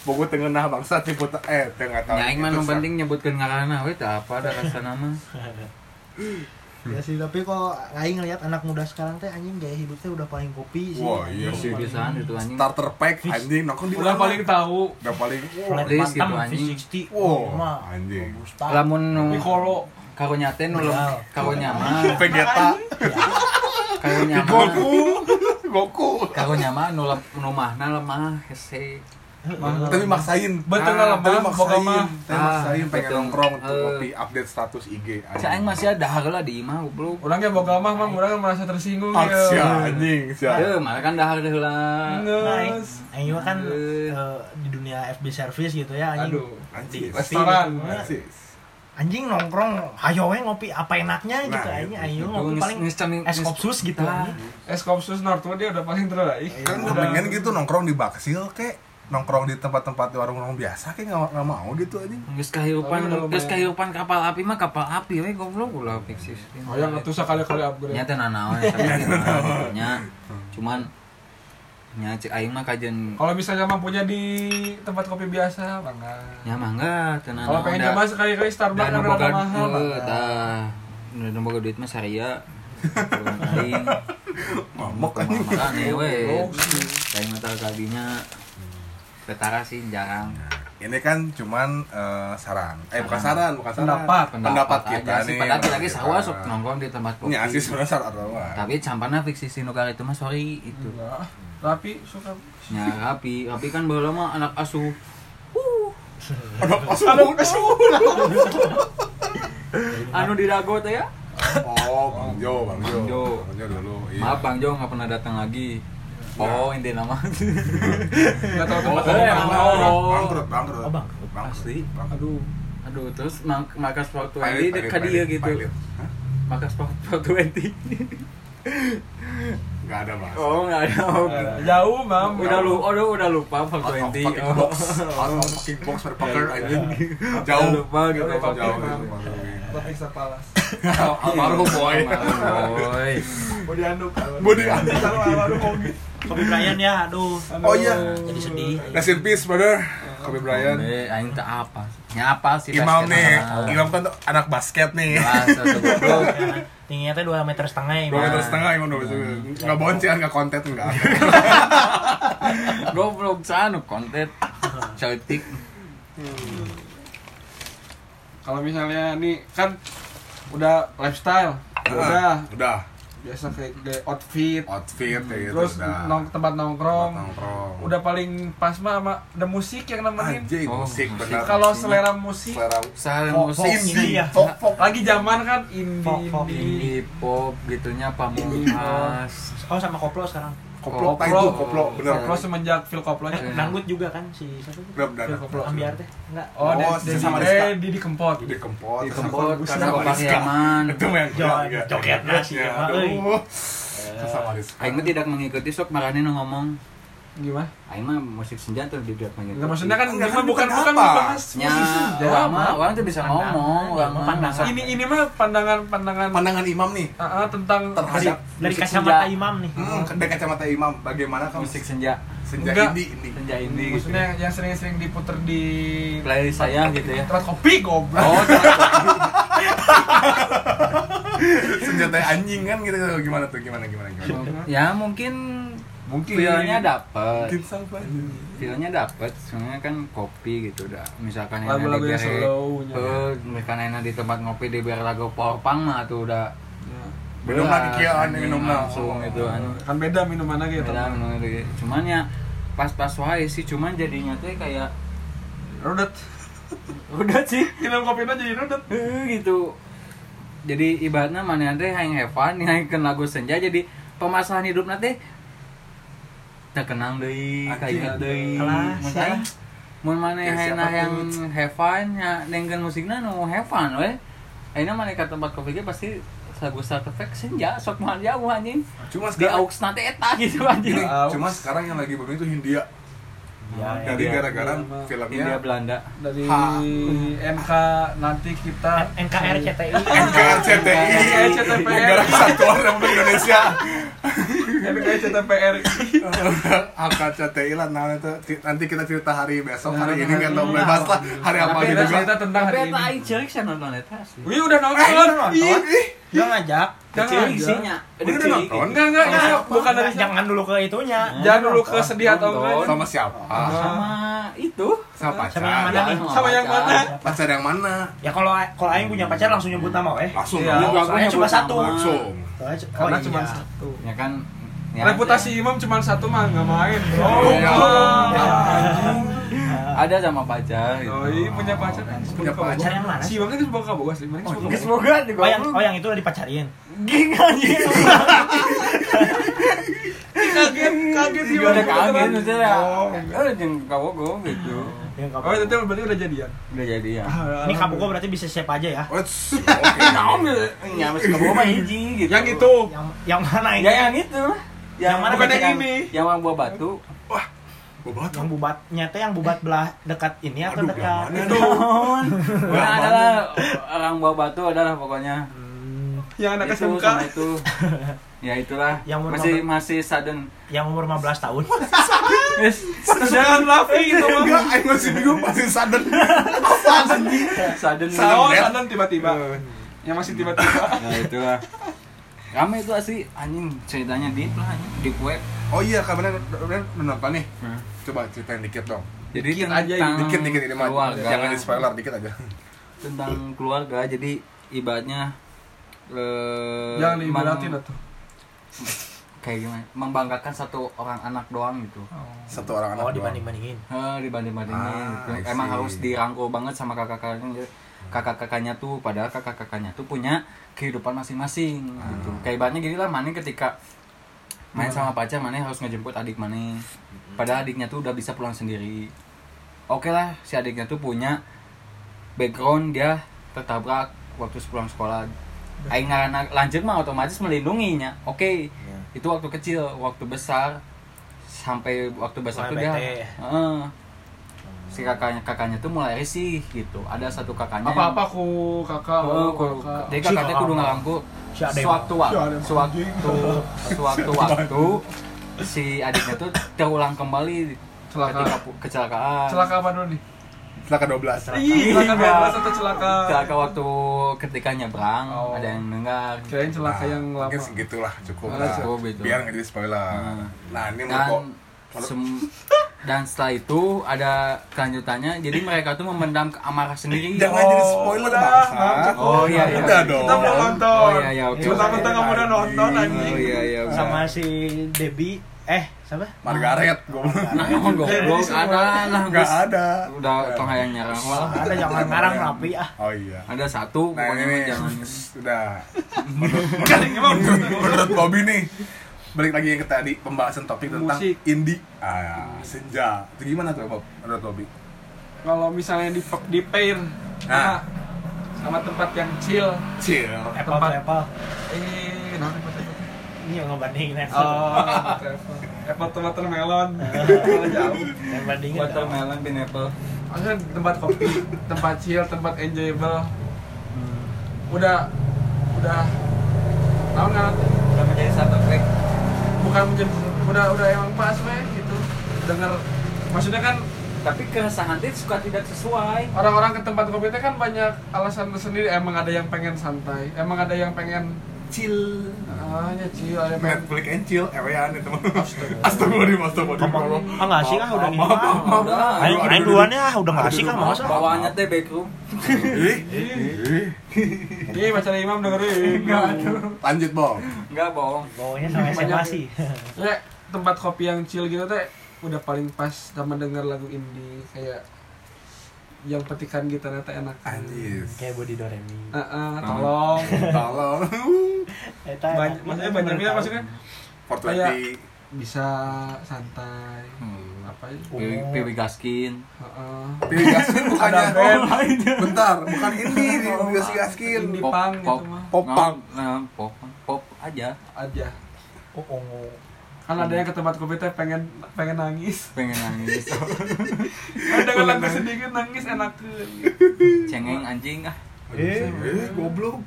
Speaker 2: Bogo tengah bangsa si putang eh tengah tahu
Speaker 1: nya aing mah penting nyebutkeun ngaranna we teu apa ada rasa nama
Speaker 3: Ya sih, tapi kok aing ngeliat anak muda sekarang teh anjing gaya hidupnya udah paling kopi sih.
Speaker 2: Wah, iya.
Speaker 1: Sih pisan itu anjing.
Speaker 2: Starter pack anjing nongkrong di
Speaker 4: Udah paling tahu.
Speaker 2: udah paling
Speaker 3: Flat
Speaker 1: gitu, anjing.
Speaker 3: V60.
Speaker 2: Wow, anjing.
Speaker 1: Lamun nu
Speaker 4: Mikolo.
Speaker 1: karunya teh nu karunya mah
Speaker 2: Vegeta.
Speaker 1: Karunya mah
Speaker 2: Goku. Goku.
Speaker 1: Karunya mah nu lem- nu mahna lemah hese
Speaker 2: tapi maksain
Speaker 4: Betul
Speaker 2: Ah,
Speaker 4: lah,
Speaker 2: tapi maksain tapi
Speaker 1: Ah,
Speaker 2: maksain pengen nongkrong tuh
Speaker 1: Eh.
Speaker 2: kopi update status IG
Speaker 1: Si aing masih ada heula di imah goblok.
Speaker 4: Orangnya boga mah, mang orang merasa tersinggung
Speaker 2: Ah,
Speaker 4: ya.
Speaker 2: sia, anjing sia
Speaker 1: Teu, malah kan dahar heula.
Speaker 3: Nah, aing-
Speaker 4: Nges.
Speaker 3: aing kan
Speaker 1: Eh.
Speaker 3: eh, di dunia FB service gitu ya anjing.
Speaker 4: Aduh.
Speaker 2: anjing
Speaker 4: Restoran.
Speaker 2: anjing
Speaker 3: Anjing nongkrong, hayo we ngopi apa enaknya gitu
Speaker 2: Nah,
Speaker 3: anjing.
Speaker 2: itu.
Speaker 3: Ayo
Speaker 1: Itu
Speaker 3: ngopi paling es kopsus gitu anjing.
Speaker 4: Es Kopsus Northwood dia udah paling terbaik.
Speaker 2: kan
Speaker 4: Udah.
Speaker 2: pengen gitu nongkrong di Baksil kek nongkrong di tempat-tempat warung-warung biasa kayak nggak nggak mau gitu
Speaker 4: Tapi udah lumayan.
Speaker 1: geus kahirupan kapal api mah kapal api we goblok. Ulah fix
Speaker 4: Oh yang atuh sekali-kali upgrade.
Speaker 1: Nya teh nanaon tapi gimana, nya cuman nya cek aing mah kajian
Speaker 4: Kalau misalnya mampunya di tempat kopi biasa, bangga.
Speaker 1: enggak teu nanaon.
Speaker 4: Kalau pengen coba sekali-kali Starbucks
Speaker 1: da
Speaker 4: kan rada mahal.
Speaker 1: tah nu boga duit mah saria. Aing.
Speaker 2: Mamok
Speaker 1: Mah-
Speaker 2: anjing
Speaker 1: makanya we
Speaker 4: Oh,
Speaker 1: kayak mata kalinya Betara sih jarang
Speaker 2: ini kan cuman eh, saran eh bukan saran bukan saran
Speaker 4: Pendapat.
Speaker 2: pendapat kita
Speaker 1: aja sih.
Speaker 2: nih
Speaker 1: Padahal kita lagi
Speaker 2: kita.
Speaker 1: sawah sok nongkrong di tempat kopi.
Speaker 2: ini sih sebenarnya saran doang
Speaker 1: Tapi campana fiksi si nukar itu mah sorry itu.
Speaker 4: Enggak. Rapi suka.
Speaker 1: Nya rapi, rapi kan baheula mah anak asuh.
Speaker 2: ada pas
Speaker 1: Anu di dago teh ya.
Speaker 2: oh bang Jo bang Jo
Speaker 1: Bang Jo.
Speaker 2: bang Jo dulu iya.
Speaker 1: Maaf Bang Jo nggak pernah datang lagi. Oh, inti nama.
Speaker 4: Enggak tahu tempat
Speaker 2: Oh,
Speaker 4: mana.
Speaker 1: oh.
Speaker 2: bangkrut bangkrut
Speaker 3: Oh, bangkrut.
Speaker 1: Asli.
Speaker 2: bangkrut
Speaker 4: Aduh.
Speaker 1: Aduh, terus mak makas 20
Speaker 2: Pilot,
Speaker 1: dekat dia gitu. Makas sport 20.
Speaker 2: nggak ada mas
Speaker 1: Oh, enggak ada.
Speaker 4: Eh, Jauh, Mam.
Speaker 1: Udah lu, oh, udah lupa Sport 20. Oh.
Speaker 2: of kickbox berpaker anjing
Speaker 1: Jauh lupa gitu Sport
Speaker 2: jauh
Speaker 1: 20.
Speaker 4: Topik Sapalas.
Speaker 2: almarhum boy
Speaker 1: Boy.
Speaker 4: Mau dianduk.
Speaker 2: Budi Anduk.
Speaker 4: Almarhum Kogi.
Speaker 3: Kobe Bryant ya, aduh.
Speaker 2: oh iya
Speaker 3: Jadi sedih.
Speaker 2: rest in peace brother Kobe Bryant
Speaker 1: Kobe, aing teh apa? Nya apa sih?
Speaker 2: Imam nih
Speaker 1: mah?
Speaker 2: Imam kan anak basket nih.
Speaker 3: Tingginya teh 2 meter setengah ya.
Speaker 2: dua
Speaker 3: Bang.
Speaker 2: meter setengah Imam dua meter setengah nggak boncian nggak konten nggak
Speaker 1: Goblok sanu konten. Cantik.
Speaker 4: Kalau misalnya nih kan udah lifestyle, udah
Speaker 2: udah
Speaker 4: biasa kayak kayak outfit.
Speaker 2: Outfit kayak gitu
Speaker 4: terus
Speaker 2: udah.
Speaker 4: nong tempat nongkrong.
Speaker 2: Tempat nongkrong.
Speaker 4: Udah paling pas mah sama ada musik yang nemenin.
Speaker 2: Anjing
Speaker 1: Oh,
Speaker 2: musik
Speaker 1: musik.
Speaker 2: benar.
Speaker 4: Kalau selera musik.
Speaker 2: Selera
Speaker 3: Folk-
Speaker 1: musik.
Speaker 3: indie ya.
Speaker 2: folk folk
Speaker 4: lagi zaman kan indie
Speaker 3: Folk- folk
Speaker 4: indie.
Speaker 1: Indie pop gitunya pamungkas.
Speaker 3: Oh sama koplo sekarang.
Speaker 2: Koplo
Speaker 4: Koplo.
Speaker 2: itu koplo bener
Speaker 4: koplo semenjak Phil koplonya.
Speaker 3: Dangdut juga kan si siapa tuh?
Speaker 4: Phil koplo
Speaker 3: Ambiar teh. Enggak.
Speaker 4: oh,
Speaker 2: Oh,
Speaker 4: Desi-
Speaker 2: sama Rizka.
Speaker 4: eh Didi Kempot
Speaker 2: di kempot
Speaker 1: di kempot
Speaker 2: Sama
Speaker 1: karena Yaman
Speaker 2: itu mah yang
Speaker 3: Jo-
Speaker 2: gila,
Speaker 3: jogetnya
Speaker 2: gila.
Speaker 3: sih,
Speaker 2: Ya,
Speaker 3: mah, euy.
Speaker 2: aduh. sama Rizka
Speaker 1: Aing mah tidak mengikuti sok marane ngomong
Speaker 4: gimana?
Speaker 1: Aing mah musik senja tuh tidak mengikuti
Speaker 4: Nggak, maksudnya kan
Speaker 2: Enggak,
Speaker 4: ini
Speaker 2: kan
Speaker 4: mah bukan
Speaker 2: bukan
Speaker 4: bukan
Speaker 1: nya
Speaker 4: musik senja.
Speaker 1: orang mah orang tuh bisa
Speaker 3: Pandangan,
Speaker 1: ngomong orang mah
Speaker 3: pandangan.
Speaker 4: ini ini mah pandangan pandangan
Speaker 2: pandangan imam nih.
Speaker 4: Ah, tentang
Speaker 2: terhadap
Speaker 3: Dari
Speaker 1: Musik
Speaker 3: kacamata
Speaker 1: senja.
Speaker 3: imam nih.
Speaker 2: hmm, dari kacamata imam. Bagaimana kamu
Speaker 1: musik senja?
Speaker 2: Senja
Speaker 4: Enggak.
Speaker 2: indie indie
Speaker 1: senja indie gitu
Speaker 4: maksudnya yang, yang sering-sering diputer di
Speaker 1: playlist saya gitu ya.
Speaker 4: Tempat kopi goblok.
Speaker 1: Oh
Speaker 2: senjata anjing kan gitu. Gimana tuh? Gimana gimana gimana?
Speaker 1: Ya mungkin
Speaker 2: mungkin
Speaker 1: feelnya dapet.
Speaker 2: mungkin sampai
Speaker 1: feelnya dapet soalnya kan kopi gitu udah misalkan
Speaker 4: Lagu-lagu yang
Speaker 1: eh, misalkan enak di tempat ngopi di biar lagu popang mah tuh udah
Speaker 4: Ya.
Speaker 1: berat,
Speaker 2: lagi
Speaker 1: anjing,
Speaker 2: minum
Speaker 1: langsung gitu kan.
Speaker 4: Kan beda minuman gitu
Speaker 1: beda minum lagi. cuman ya pas-pas wae sih cuman jadinya tuh kayak
Speaker 4: rudet.
Speaker 1: Udah sih.
Speaker 4: Minum kopinya jadi rudet.
Speaker 1: Eh, gitu. Jadi ibaratnya mana teh yang have fun yang lagu senja jadi permasalahan hidup nanti terkenang deh kayak deh
Speaker 3: Kelas,
Speaker 1: makanya
Speaker 3: ya.
Speaker 1: mun mana
Speaker 2: Ya, siapa
Speaker 1: henah yang have fun ya dengan musiknya nu have fun we akhirnya mana ke tempat kopi pasti lagu start effect senja sok mah jauh anjing.
Speaker 2: Cuma
Speaker 1: di
Speaker 2: sekarang
Speaker 1: aux nanti eta gitu anjing.
Speaker 4: Aux.
Speaker 2: cuma sekarang yang lagi booming itu Hindia
Speaker 3: Ya,
Speaker 1: ya. India.
Speaker 2: gara-gara
Speaker 4: mah.
Speaker 2: filmnya
Speaker 1: India Belanda
Speaker 4: dari
Speaker 2: Ha.
Speaker 4: NK nanti kita
Speaker 3: NKRCTI.
Speaker 2: NKRCTI. Negara Kesatuan Republik Indonesia
Speaker 4: NKCTPR
Speaker 2: AKCTI lah nah itu Ti- nanti kita cerita hari besok hari
Speaker 4: Nah,
Speaker 2: ini nggak tahu bebas lah hari apa
Speaker 4: Tapi
Speaker 2: gitu
Speaker 4: kita cerita
Speaker 2: kan
Speaker 4: tentang
Speaker 1: tapi
Speaker 4: hari ini
Speaker 1: saya nonton eta sih
Speaker 4: Wih udah
Speaker 2: eh
Speaker 4: nonton
Speaker 2: nonton
Speaker 4: ih
Speaker 3: Dia ngajak.
Speaker 4: Aja.
Speaker 1: isinya
Speaker 2: Udah nonton?
Speaker 1: gitu.
Speaker 4: Enggak enggak enggak
Speaker 2: Sama
Speaker 4: bukan dari
Speaker 3: Jangan dulu ke itunya.
Speaker 4: Jangan dulu ke sedih atau enggak
Speaker 2: sama siapa
Speaker 1: sama itu
Speaker 2: sama pacar
Speaker 3: Sama yang mana nih?
Speaker 4: Sama yang mana?
Speaker 2: pacar yang mana
Speaker 3: Ya kalau kalau aing punya pacar langsung nyebut nama weh.
Speaker 2: langsung
Speaker 4: Iya.
Speaker 3: Soalnya cuma satu.
Speaker 2: langsung
Speaker 4: Karena
Speaker 3: oh,
Speaker 4: cuma
Speaker 3: iya.
Speaker 4: satu
Speaker 1: ya kan ya
Speaker 4: Reputasi imam cuma satu mah nggak main bro
Speaker 2: Iya.
Speaker 1: ada sama pacar gitu.
Speaker 4: Oh iya punya pacar
Speaker 2: Punya pacar
Speaker 3: yang mana
Speaker 4: Si imamnya kan semoga boga sih Mereka semoga
Speaker 3: Oh yang oh yang itu udah dipacarin.
Speaker 1: Ging anjing.
Speaker 4: Kaget kaget
Speaker 1: Dia udah kaget maksudnya.
Speaker 4: Oh,
Speaker 1: Eh jeung kawogo gitu.
Speaker 3: Yang
Speaker 4: Oh itu berarti udah jadian
Speaker 1: Udah jadi ya.
Speaker 3: Ini kabugo berarti bisa siapa aja ya?
Speaker 2: Oh, oke
Speaker 1: Naon ya masih kawogo mah hiji gitu.
Speaker 4: Yang itu
Speaker 3: Yang yang mana ini?
Speaker 1: Ya yang itu.
Speaker 3: Yang mana
Speaker 4: bukan yang ini?
Speaker 1: Yang yang buah batu.
Speaker 2: bobat
Speaker 3: Yang bubatnya teh yang bubat belah dekat ini atau
Speaker 2: Aduh,
Speaker 3: dekat itu?
Speaker 1: Nah, adalah orang buah batu adalah pokoknya.
Speaker 4: Yang anak
Speaker 1: itu
Speaker 4: SMK
Speaker 1: sama itu. Ya itulah.
Speaker 3: Yang umur
Speaker 1: masih
Speaker 3: berapa?
Speaker 1: masih sudden.
Speaker 3: yang umur 15 tahun.
Speaker 1: Yes.
Speaker 4: Jangan Raffi itu mah
Speaker 2: enggak aing masih bingung masih sadar apa
Speaker 1: Sudden.
Speaker 4: Saon
Speaker 2: Net.
Speaker 4: sadan tiba-tiba Yang masih tiba-tiba
Speaker 1: Nah itulah. Rame itu asli anjing ceritanya deep lah anjing deep web.
Speaker 2: oh iya kemarin kemarin nonton nih
Speaker 1: Hmm.
Speaker 2: coba ceritain dikit dong
Speaker 1: Jadi
Speaker 4: Dikit
Speaker 1: tentang
Speaker 4: aja ini,
Speaker 2: dikit dikit ini mah jangan di spoiler dikit aja
Speaker 1: tentang keluarga jadi ibaratnya eh,
Speaker 4: Jangan
Speaker 1: mem-
Speaker 4: diibaratin atau
Speaker 1: kayak gimana? Membanggakan satu orang anak doang gitu.
Speaker 2: Satu orang anak
Speaker 3: Oh
Speaker 2: doang.
Speaker 3: dibanding bandingin.
Speaker 1: eh, dibanding bandingin
Speaker 2: Ah,
Speaker 1: gitu. Emang harus dirangkul banget sama kakak-kakaknya kakak kakaknya tuh padahal kakak kakaknya tuh punya kehidupan masing-masing
Speaker 2: Ah.
Speaker 1: gitu kayak ibaratnya gini lah mana ketika main sama pacar mana harus ngejemput adik mana padahal adiknya tuh udah bisa pulang sendiri. Oke lah si adiknya tuh punya background dia tertabrak waktu pulang sekolah Aing ngaranna lanjut mah otomatis melindunginya. Oke
Speaker 3: Iya.
Speaker 1: itu waktu kecil waktu besar sampai waktu besar tuh dia. Heeh. si kakaknya kakaknya tuh mulai risih gitu. Ada satu kakaknya yang-
Speaker 4: apa-apa ku kakak
Speaker 1: Oh,
Speaker 4: ku kakak.
Speaker 1: jadi kakaknya kudu
Speaker 3: Ade
Speaker 1: suatu waktu suatu suatu waktu si adiknya tuh terulang kembali ketika pu- kecelakaan.
Speaker 4: Celaka apa dulu nih
Speaker 2: Celaka 12
Speaker 4: Ih, celaka
Speaker 1: Iya.
Speaker 4: 12 atau celaka
Speaker 1: celaka waktu ketika nyebrang
Speaker 4: Oh.
Speaker 1: ada yang dengar
Speaker 4: kirain celaka yang lama
Speaker 2: mungkin segitulah cukup
Speaker 4: Ah,
Speaker 2: lah
Speaker 1: cukup gitu.
Speaker 2: biar nggak jadi spoiler
Speaker 1: Hmm.
Speaker 2: nah ini
Speaker 1: dan
Speaker 2: mau
Speaker 1: sem- dan setelah itu ada kelanjutannya jadi mereka tuh memendam amarah sendiri
Speaker 2: Jangan jadi spoiler bangsa.
Speaker 4: bangsa.
Speaker 1: oh iya iya
Speaker 2: Udah dong.
Speaker 4: Kita belum nonton.
Speaker 1: oh iya iya oke
Speaker 4: Mentang-mentang kamu udah nonton
Speaker 2: Anjing.
Speaker 4: anjing.
Speaker 1: oh iya iya udah.
Speaker 3: sama si Debbie eh siapa?
Speaker 2: Margaret goblok.
Speaker 1: nah goblok. Ada lah
Speaker 2: Enggak
Speaker 1: Gus.
Speaker 2: ada.
Speaker 1: udah tong hayang nyarang wah
Speaker 3: ada jangan ngarang rapi ah.
Speaker 2: Oh iya.
Speaker 1: ada satu
Speaker 2: Nah
Speaker 1: pokoknya
Speaker 2: ini.
Speaker 1: jangan
Speaker 2: sudah menurut, menurut Bobby nih balik lagi yang ke tadi pembahasan topik tentang
Speaker 4: Musik.
Speaker 2: indie. Ah senja. Itu gimana tuh Bob? Menurut Bobby?
Speaker 4: Kalau misalnya di di pair
Speaker 2: Nah.
Speaker 4: sama, sama tempat yang chill.
Speaker 2: chill.
Speaker 3: Apple
Speaker 4: Tempat-
Speaker 3: apple
Speaker 4: Eh,
Speaker 3: ini yang ngebandingin
Speaker 4: Oh, travel. Apple to watermelon. Kalau jauh.
Speaker 3: yang bandingin
Speaker 1: watermelon pineapple
Speaker 4: Maksudnya tempat kopi, tempat chill, tempat enjoyable.
Speaker 3: Hmm.
Speaker 4: Udah udah tahu nggak
Speaker 1: udah menjadi satu track
Speaker 4: bukan menjadi udah udah emang pas weh gitu dengar maksudnya kan
Speaker 1: tapi keresahan itu suka tidak sesuai
Speaker 4: orang-orang ke tempat kopi itu kan banyak alasan tersendiri emang ada yang pengen santai emang ada yang pengen
Speaker 1: chill
Speaker 4: ah ya chill ada
Speaker 2: Netflix and chill ewean itu. Mah astagfirullahaladzim astagfirullahaladzim
Speaker 3: ah nggak sih ah udah nih
Speaker 2: Maaf, maaf, maaf.
Speaker 1: Udah.
Speaker 3: Aing
Speaker 2: aduh,
Speaker 3: duluan ya. Udah nggak sih kan
Speaker 2: aduh,
Speaker 3: masa?
Speaker 1: bawaannya teh
Speaker 2: ih.
Speaker 4: iya baca imam dengerin.
Speaker 2: Lanjut Bob
Speaker 1: enggak bohong
Speaker 3: bawanya sama SMA sih.
Speaker 4: Ya tempat kopi yang chill gitu teh udah paling pas sama denger lagu indie kayak yang petikan gitarnya teh enak.
Speaker 2: Anjis
Speaker 3: kayak Body Doremi.
Speaker 4: Ah, ah, tolong.
Speaker 2: Tolong.
Speaker 3: Eta
Speaker 4: banyak maksudnya banyak ya
Speaker 3: tahu.
Speaker 4: maksudnya?
Speaker 2: Fortuity
Speaker 4: bisa santai
Speaker 1: Hmm.
Speaker 4: apa ya?
Speaker 1: Piwi, Piwi Gaskin.
Speaker 4: Heeh.
Speaker 2: Pilih Gaskin bukannya bentar bukan indie di Gaskin Gaskin.
Speaker 4: Indie punk gitu mah.
Speaker 2: Pop.
Speaker 1: Nah, pop pop aja.
Speaker 4: Aja.
Speaker 3: Oh oh
Speaker 4: kan ada yang ke tempat kopi teh pengen pengen nangis.
Speaker 1: Pengen nangis.
Speaker 4: Ada kan lagu sedikit nangis enak
Speaker 1: cengeng anjing ah.
Speaker 2: Eh eh goblok.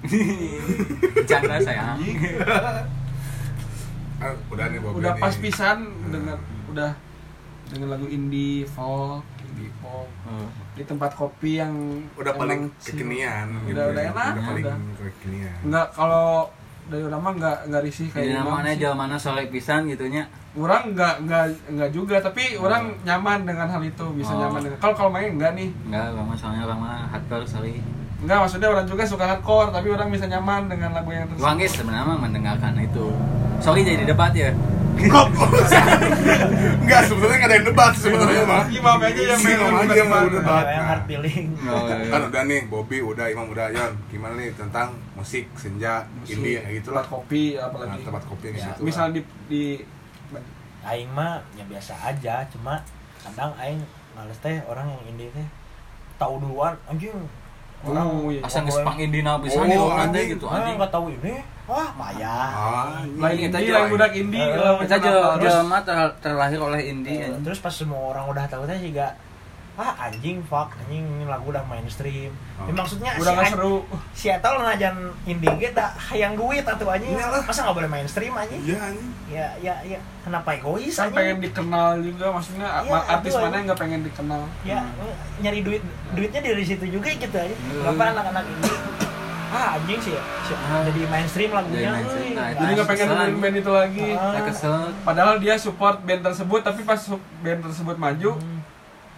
Speaker 1: Bercanda sayang.
Speaker 2: Ah, udah nih Bob
Speaker 4: udah pas pisan dengan udah dengan lagu indie folk indie pop.
Speaker 1: Oh.
Speaker 4: di tempat kopi yang
Speaker 2: udah paling kekinian gitu
Speaker 4: Udah-
Speaker 2: ya.
Speaker 4: udah enak,
Speaker 2: udah paling
Speaker 4: udah.
Speaker 2: kekinian.
Speaker 4: Enggak kalau dari lama enggak enggak risih kayak
Speaker 1: namanya
Speaker 4: sih.
Speaker 1: jalan mana sore pisan gitunya.
Speaker 4: Orang enggak enggak enggak juga tapi orang nyaman dengan hal itu bisa
Speaker 1: Oh.
Speaker 4: nyaman dengan kalau kalau main enggak nih.
Speaker 1: Enggak lama soalnya orang mah hardcore sorry
Speaker 4: enggak maksudnya orang juga suka hardcore tapi orang bisa nyaman dengan lagu yang tersebut.
Speaker 1: Gua guys sebenarnya mendengarkan itu. Sorry jadi debat ya
Speaker 2: enggak sebetulnya nggak ada yang debat sebenarnya mah
Speaker 4: Imam aja yang
Speaker 2: Si Imam aja yang mau debat.
Speaker 3: Yang
Speaker 2: Nah,
Speaker 3: hard feeling.
Speaker 1: Oh, iya.
Speaker 2: kan udah nih Bobby udah Imam udah Yon gimana nih tentang musik senja indie kayak gitu lah.
Speaker 4: Tempat kopi
Speaker 2: Nah,
Speaker 4: apalagi
Speaker 2: tempat kopi di
Speaker 3: Ya,
Speaker 2: situ
Speaker 4: misal di di
Speaker 3: aing mah ya biasa aja cuma kadang aing males teh orang yang indie teh. Tahu duluan anjing
Speaker 4: Oh, iya.
Speaker 1: asal
Speaker 3: Oh,
Speaker 1: ngespang indina bisa
Speaker 2: Oh,
Speaker 1: di orang teh
Speaker 2: anjing.
Speaker 1: gitu
Speaker 3: ah,
Speaker 1: anjing
Speaker 3: nggak tahu ini wah
Speaker 2: ah
Speaker 4: lain
Speaker 1: Kita
Speaker 4: indie
Speaker 1: jual.
Speaker 4: lain budak indie
Speaker 3: Eh,
Speaker 1: kita jelma ter- terlahir oleh indie
Speaker 3: Eh, terus pas semua orang udah tahu teh juga ah anjing fuck anjing ini lagu udah mainstream
Speaker 2: Oh.
Speaker 3: Ya, maksudnya
Speaker 4: udah
Speaker 3: si
Speaker 4: seru
Speaker 3: si Eta ngajan indie ge da hayang duit atuh anjing
Speaker 2: Iyalah.
Speaker 3: masa nggak boleh mainstream anjing
Speaker 2: iya anjing
Speaker 3: ya ya ya kenapa egois
Speaker 4: kan
Speaker 3: anjing
Speaker 4: pengen dikenal juga maksudnya
Speaker 3: Iya,
Speaker 4: ma- artis
Speaker 3: aduh,
Speaker 4: mana yang nggak pengen dikenal
Speaker 3: ya nyari duit duitnya dari situ juga gitu aja
Speaker 1: Hmm.
Speaker 3: kenapa anak-anak ini ah anjing sih ya si-
Speaker 1: Ah.
Speaker 3: jadi mainstream lagunya
Speaker 1: Jadi mainstream.
Speaker 3: euy.
Speaker 1: Nah, itu
Speaker 4: jadi nggak pengen dengerin
Speaker 1: anjing.
Speaker 4: band itu lagi
Speaker 3: Ah.
Speaker 1: Saya kesel
Speaker 4: padahal dia support band tersebut tapi pas band tersebut maju
Speaker 3: Hmm.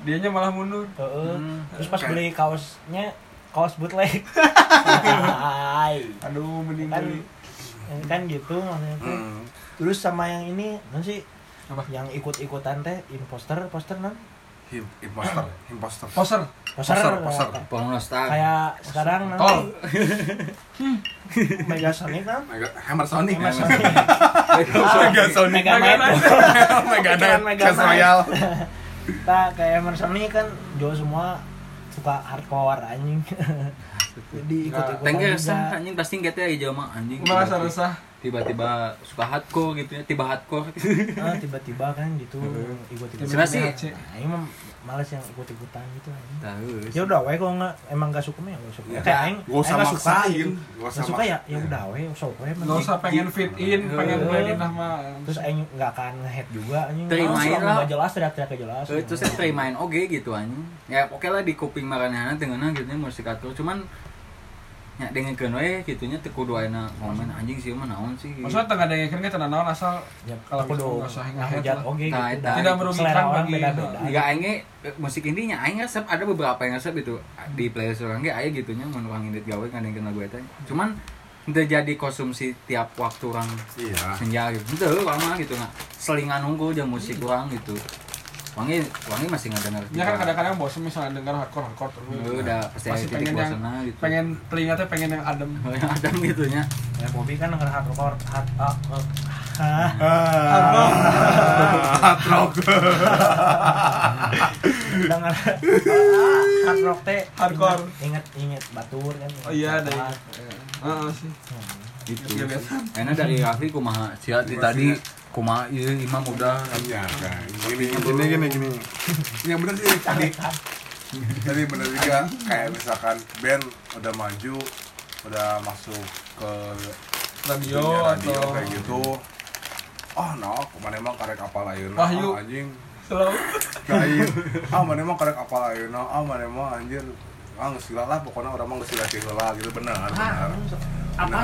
Speaker 4: Dianya malah mundur.
Speaker 3: Heeh.
Speaker 1: Hmm.
Speaker 3: terus pas beli kaosnya kaos bootleg. Hai.
Speaker 4: aduh mending
Speaker 3: kan
Speaker 4: beli.
Speaker 3: kan gitu maksudnya. Tuh.
Speaker 2: Hmm.
Speaker 3: terus sama yang ini apa sih?
Speaker 4: Apa?
Speaker 3: Yang ikut-ikutan teh imposter poster non?
Speaker 2: Him- imposter imposter.
Speaker 3: Poster,
Speaker 2: Poster, poster.
Speaker 3: kayak-
Speaker 1: Pornostar
Speaker 3: kayak sekarang
Speaker 4: Tol.
Speaker 3: nanti Mega Sonic kan
Speaker 2: Mega Hammer Sonic
Speaker 3: Mega Sonic
Speaker 2: Mega Sonic
Speaker 3: Mega
Speaker 4: Mega
Speaker 2: Mega
Speaker 3: Mega kita kayak Emer Sonic kan jual semua suka hardcore anjing. Jadi ikut-ikutan
Speaker 1: Tengger
Speaker 3: juga
Speaker 1: resah anjing. Pasti nggak ya mah anjing.
Speaker 4: Merasa resah
Speaker 1: tiba-tiba suka hardcore gitu ya tiba hardcore.
Speaker 3: Ah, tiba-tiba kan gitu ikut-ikutan
Speaker 1: Sebenarnya sih-
Speaker 3: nah, ini males yang ikut-ikutan gitu anjing.
Speaker 1: Tahu
Speaker 3: ya udah we kalau nggak emang gak suka mah ya gak suka.
Speaker 2: Ya,
Speaker 3: kayak aing
Speaker 2: gak usah maksain,
Speaker 3: gitu
Speaker 2: gak usah
Speaker 3: suka ya ya udah we sok we
Speaker 4: nggak usah pengen fit in pengen
Speaker 3: Eh.
Speaker 4: blend in sama
Speaker 3: terus aing nggak akan ngehead juga anjing.
Speaker 1: Terimain
Speaker 3: Langsung
Speaker 1: lah.
Speaker 3: jelas teriak-teriak gak jelas.
Speaker 1: Eh, terus saya terimain oke gitu anjing. Ya oke lah di kuping maranehana dengan gitu musik hardcore cuman nya dengekeun we gitunya teu kudu ayeuna komen anjing sih mah naon sih
Speaker 4: maksudnya tengah yang kira kita naon asal
Speaker 3: Ya,
Speaker 4: Kalau nggak
Speaker 3: ngehujat
Speaker 4: lah.
Speaker 3: oge gitu.
Speaker 4: Tidak merugikan bagi-
Speaker 3: beda-beda.
Speaker 1: Jika aing musik indinya aing resep ada beberapa yang resep itu di playlist orang ge aya gitunya mun urang indit gawe ngadengkeun lagu eta. Cuman itu jadi konsumsi tiap waktu orang
Speaker 2: iya
Speaker 1: senja gitu. Itu lama gitu nah. Selingan nunggu jeung musik orang gitu. Wangi wangi masih ngedenger.
Speaker 4: ya kan kadang-kadang bosan misalnya dengar hardcore hardcore terus
Speaker 1: Ya udah pasti titik
Speaker 4: pengen yang
Speaker 1: gitu.
Speaker 4: pengen telinga teh pengen yang adem
Speaker 1: yang ada gitu nya.
Speaker 3: Ya Bobby kan denger hardcore hard ah, ah,
Speaker 2: hard rock
Speaker 3: denger ah, hard rock teh
Speaker 4: Hardcore.
Speaker 3: inget inget batur kan
Speaker 4: oh iya ada
Speaker 3: Ah,
Speaker 4: Heeh sih
Speaker 1: Gitu.
Speaker 4: Biasa.
Speaker 1: Enak dari Raffi kumaha sia di tadi kumaha ieu imam udah.
Speaker 2: Iya kan gini gini gini gini yang bener sih. Tadi jadi bener juga. Kayak misalkan band udah maju udah masuk ke
Speaker 4: radio
Speaker 2: radio
Speaker 4: atau
Speaker 2: kayak gitu. Oh no ke mana emang karek ayeuna?
Speaker 4: Wahyu.
Speaker 2: ah, anjing.
Speaker 4: Selalu.
Speaker 2: Kayak ah mana emang karek apal ayeuna? Ah mana emang anjir. Ah geus gila lah pokoknya orang mah geus gila heula gitu
Speaker 3: apa
Speaker 2: Benar.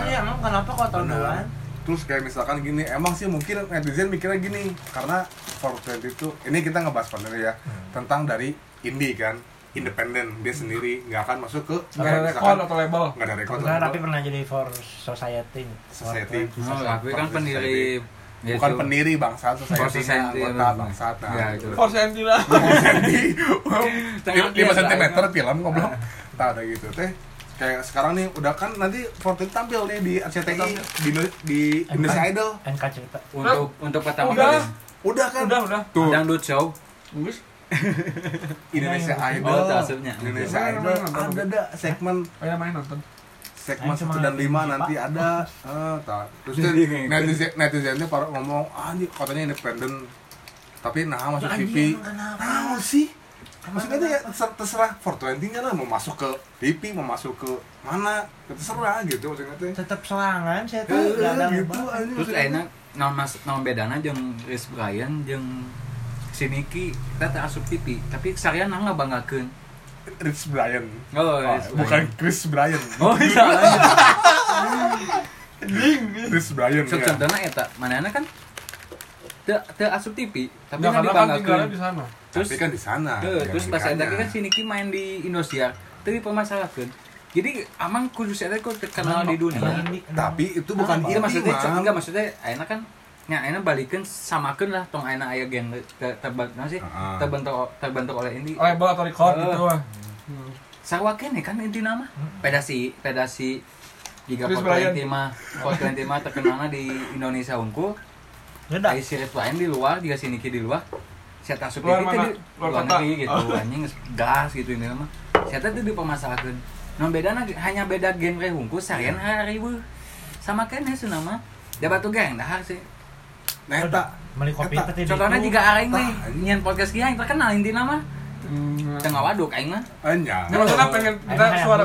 Speaker 3: sih emang kenapa kok tahun
Speaker 2: Benar.
Speaker 3: duluan
Speaker 2: terus kayak misalkan gini emang sih mungkin netizen mikirnya gini karena 420 itu ini kita ngebahas partner ya tentang dari indie kan independen dia sendiri nggak akan masuk ke
Speaker 4: nggak ada rekor atau label.
Speaker 2: nggak ada record
Speaker 3: Enggak,
Speaker 2: atau
Speaker 3: tapi pernah jadi for society.
Speaker 2: Society.
Speaker 1: Oh, Raffi kan pendiri ya
Speaker 2: bukan pendiri bangsat
Speaker 1: For
Speaker 2: society anggota
Speaker 1: iya.
Speaker 2: bangsat nah
Speaker 1: Ya, itu.
Speaker 4: for senti lah.
Speaker 2: Senti
Speaker 1: Tengah
Speaker 2: lima sentimeter film goblok. Tak ada gitu teh kayak sekarang nih udah kan nanti Fortnite tampil nih di RCTI di, di Indonesia Idol.
Speaker 3: NK cerita.
Speaker 1: Untuk untuk pertama
Speaker 4: Udah.
Speaker 1: kali.
Speaker 2: Udah kan?
Speaker 4: Udah udah.
Speaker 2: Tuh.
Speaker 1: Dangdut show.
Speaker 4: Bagus
Speaker 2: Indonesia
Speaker 3: Oh,
Speaker 2: Idol
Speaker 1: asupnya.
Speaker 2: Indonesia Idol.
Speaker 4: main, nonton.
Speaker 2: ada dah segmen?
Speaker 4: Oh ya main nonton.
Speaker 2: Segmen satu dan lima
Speaker 3: Pak.
Speaker 2: nanti ada. Eh tak. Terus netizen netizennya para ngomong ah ini katanya independen. Tapi nah masuk
Speaker 3: Ya,
Speaker 2: TV
Speaker 3: kenapa?
Speaker 2: nah sih maksudnya tuh ya terserah, terserah 420 nya lah mau masuk ke TV mau masuk ke mana terserah gitu maksudnya tuh.
Speaker 3: Tetap serangan saya tuh nggak ada
Speaker 2: gitu
Speaker 1: terus
Speaker 2: maksudnya.
Speaker 1: enak non mas non bedana jeung Chris Brian jeung si Niki kita teh asup TV tapi sarian nggak banggakeun.
Speaker 2: Rich Brian.
Speaker 1: Oh,
Speaker 2: Oh,
Speaker 1: Chris
Speaker 2: bukan
Speaker 1: Brian.
Speaker 2: Chris Brian.
Speaker 1: Oh iya.
Speaker 2: Chris Brian
Speaker 1: so,
Speaker 2: ya.
Speaker 1: contohnya eta manehna kan teu teu asup TV tapi
Speaker 4: ya
Speaker 1: nggak
Speaker 4: kan
Speaker 1: dibanggakeun.
Speaker 4: di sana
Speaker 1: terus
Speaker 2: tapi kan di sana
Speaker 1: Tuh,
Speaker 2: ya,
Speaker 1: terus pas eta kan si Niki main di Indosiar tapi permasalahan jadi amang kudu saya kok terkenal di dunia.
Speaker 2: tapi itu bukan
Speaker 1: itu
Speaker 2: inti
Speaker 1: maksudnya enggak maksudnya ayeuna kan nya ayeuna balikeun samakeun lah tong ayeuna aya genre te- terbentuk sih terbentuk terbentuk oleh ini.
Speaker 4: Label atau record
Speaker 1: Eh.
Speaker 4: gitu lah
Speaker 1: sarwa kene kan inti nama. Pedasi pedasi jika
Speaker 4: Chris
Speaker 1: Fortnite
Speaker 4: Brian.
Speaker 1: mah Fortnite mah terkenalnya di Indonesia unggul.
Speaker 3: Udah.
Speaker 1: Ai sirit lain di luar juga si Niki di luar saya tak suka
Speaker 4: Luar
Speaker 1: itu
Speaker 4: mana?
Speaker 1: di
Speaker 4: Luar kota?
Speaker 1: negeri gitu
Speaker 4: Oh.
Speaker 1: anjing gas gitu ini mah saya tuh di permasalahan non beda hanya beda genre hungkul sarian hari bu. Sama kan ya nama. Dia batu geng dahar sih.
Speaker 2: Nah eta.
Speaker 3: Beli kopi teh itu.
Speaker 1: jika aing
Speaker 2: anjing.
Speaker 1: nyian podcast kia yang terkenal inti nama.
Speaker 4: Hmm.
Speaker 1: tengah waduk aing mah.
Speaker 2: Anya
Speaker 4: Ya, maksudnya pengen kita suara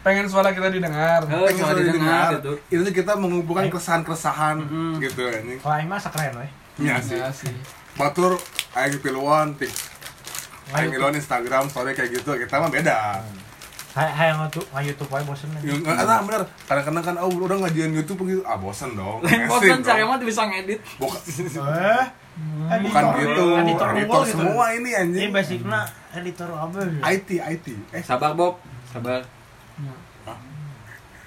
Speaker 4: pengen suara kita didengar.
Speaker 1: Heh,
Speaker 2: pengen
Speaker 1: suara didengar
Speaker 2: didengar.
Speaker 1: gitu.
Speaker 2: Itu kita mengumpulkan keresahan-keresahan gitu ini
Speaker 3: Kalau aing mah sekeren we.
Speaker 2: Iya sih Batur aing piluan tik aing piluan Instagram story kayak gitu kita mah beda.
Speaker 3: Hay hayang YouTube, nge YouTube wae bosen.
Speaker 2: Ya, nggak ada bener. Kadang-kadang kan oh udah ngajian YouTube gitu ah bosen dong dong.
Speaker 1: cari mah bisa ngedit.
Speaker 2: Bukan
Speaker 3: Eh,
Speaker 2: bukan gitu.
Speaker 3: Editor
Speaker 2: editor
Speaker 3: gitu.
Speaker 2: semua ini
Speaker 3: Ini
Speaker 2: anjing
Speaker 3: basicnya editor apa?
Speaker 2: IT IT eh
Speaker 1: sabar Bob. Sabar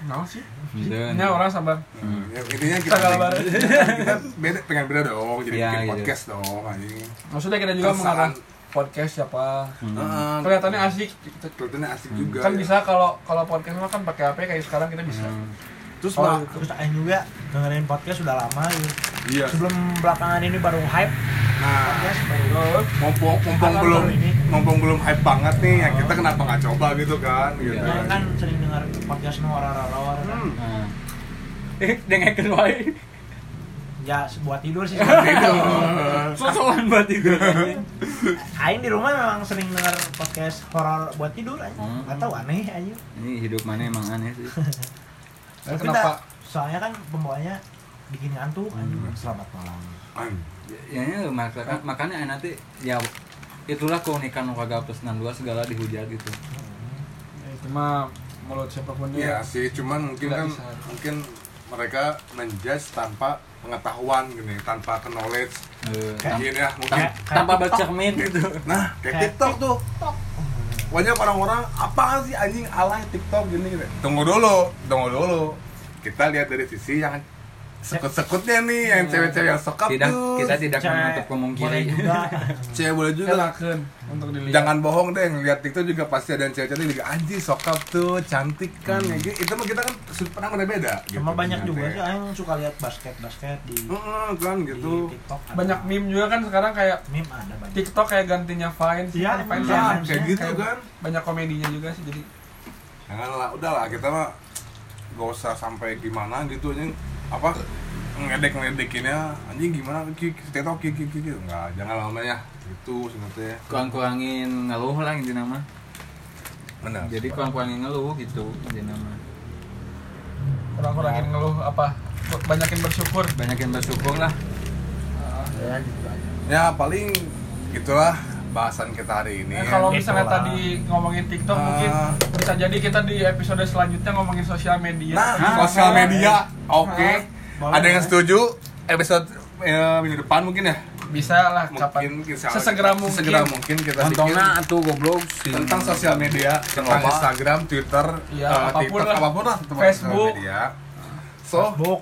Speaker 4: Nah sih. Ya orang sabar.
Speaker 2: Hmm, ya, intinya kita
Speaker 4: baru.
Speaker 2: kita beda pengen beda dong jadi
Speaker 1: Iya,
Speaker 2: bikin
Speaker 1: gitu.
Speaker 2: podcast dong anjing
Speaker 4: Maksudnya kita juga mengarang podcast siapa.
Speaker 1: Hmm.
Speaker 2: Heeh.
Speaker 4: Kelihatannya asik.
Speaker 2: kelihatannya asik juga
Speaker 4: Kan
Speaker 2: ya.
Speaker 4: bisa kalau kalau podcast mah kan pakai HP kayak sekarang kita bisa.
Speaker 1: Hmm.
Speaker 2: Terus
Speaker 4: Oh,
Speaker 2: mah
Speaker 3: Terus aing juga dengerin podcast sudah lama gitu.
Speaker 2: iya
Speaker 3: Sebelum belakangan ini baru hype
Speaker 2: nah
Speaker 3: podcast baru
Speaker 2: mumpung mumpung belum
Speaker 3: ini.
Speaker 2: mumpung belum hype banget nih ya kita kenapa nggak coba gitu kan gitu.
Speaker 3: Aing kan sering denger podcast nu horor-horor kan.
Speaker 2: Hmm.
Speaker 1: Nah. Eh, dengerin wae.
Speaker 3: Ya buat tidur sih.
Speaker 1: Sosokan buat itu.
Speaker 3: Aing di rumah memang sering denger podcast horor buat tidur aja.
Speaker 1: Hmm.
Speaker 3: Gak tahu aneh aja.
Speaker 1: Ini hidup mana emang aneh sih.
Speaker 4: Ya,
Speaker 3: Tapi
Speaker 4: kenapa?
Speaker 3: tak- soalnya kan pembawanya bikin ngantuk anjing. Selamat malam.
Speaker 2: An.
Speaker 1: Ya, ya makanya, makanya enak tuh ya itulah keunikan warga plus 62 segala dihujat gitu.
Speaker 4: Ya, itu mah mulut siapa pun
Speaker 2: Iya
Speaker 4: dia
Speaker 2: sih, cuman mungkin kan
Speaker 4: bisa.
Speaker 2: mungkin mereka menjudge tanpa pengetahuan gini, tanpa knowledge.
Speaker 1: Eh,
Speaker 3: Kayak-
Speaker 2: Gini ya, mungkin.
Speaker 3: Kayak-
Speaker 1: tanpa
Speaker 3: kayak TikTok.
Speaker 1: bercermin gitu
Speaker 2: Nah, kayak
Speaker 3: Kayak
Speaker 2: TikTok tuh. Banyak orang-orang apaan sih anjing alay TikTok gini gitu. Tunggu dulu, tunggu dulu. Kita lihat dari sisi yang sekut-sekutnya nih, yang cewek-cewek yang sokap
Speaker 1: tidak
Speaker 2: tuh.
Speaker 1: kita tidak
Speaker 3: Cewek
Speaker 1: menutup
Speaker 3: boleh
Speaker 1: kemungkinan
Speaker 3: juga
Speaker 2: Cewek boleh juga.
Speaker 4: Elakeun untuk dilihat
Speaker 2: Jangan bohong deh, ngeliat TikTok juga pasti ada yang cewek-cewek juga anjing sokap tuh, cantik kan, ya gitu. Itu mah kita kan sudut pandang beda-beda.
Speaker 3: sama
Speaker 2: gitu,
Speaker 3: banyak juga
Speaker 2: ya.
Speaker 3: sih yang suka lihat basket basket di
Speaker 2: Heeh, kan gitu.
Speaker 3: di TikTok ada.
Speaker 4: banyak meme juga kan sekarang kayak
Speaker 3: meme ada banyak
Speaker 4: TikTok kayak gantinya Vine sih
Speaker 3: Iya,
Speaker 4: kan Vine
Speaker 3: iya,
Speaker 2: Nah, kayak gitu kan.
Speaker 4: banyak komedinya juga sih jadi
Speaker 2: Janganlah, udahlah kita mah gak usah sampai gimana gitu anjing apa ngedek ngedekinnya anjing gimana? Ki TikTok ki ki ki ki. enggak jangan lama ya gitu sebenarnya
Speaker 1: kurang-kurangin ngeluh lah intinya mah.
Speaker 2: Benar.
Speaker 1: Jadi kurang-kurangin ngeluh gitu intinya mah.
Speaker 4: Kurang-kurangin ngeluh apa? Banyakin bersyukur.
Speaker 1: Banyakin bersyukur lah.
Speaker 3: Ya gitu aja.
Speaker 2: Ya paling gitulah bahasan kita hari ini
Speaker 4: Nah, kalau misalnya
Speaker 3: lah.
Speaker 4: tadi ngomongin TikTok
Speaker 2: Ah.
Speaker 4: mungkin bisa jadi kita di episode selanjutnya ngomongin sosial media.
Speaker 2: nah
Speaker 1: Ah,
Speaker 2: sosial
Speaker 4: ah.
Speaker 2: media oke
Speaker 3: Boleh,
Speaker 2: ada yang setuju episode eh, minggu depan mungkin ya
Speaker 4: bisa lah kapan
Speaker 2: mungkin Allah
Speaker 4: sesegera
Speaker 2: kita-
Speaker 4: mungkin.
Speaker 2: sesegera mungkin kita bikin
Speaker 1: Contohnya atuh goblok sih
Speaker 2: tentang sosial media tentang. Instagram, Twitter,
Speaker 4: Iya,
Speaker 2: eh,
Speaker 4: apa pun
Speaker 2: TikTok,
Speaker 4: lah.
Speaker 2: apa pun lah tentang
Speaker 4: Facebook.
Speaker 2: media. So,
Speaker 3: Facebook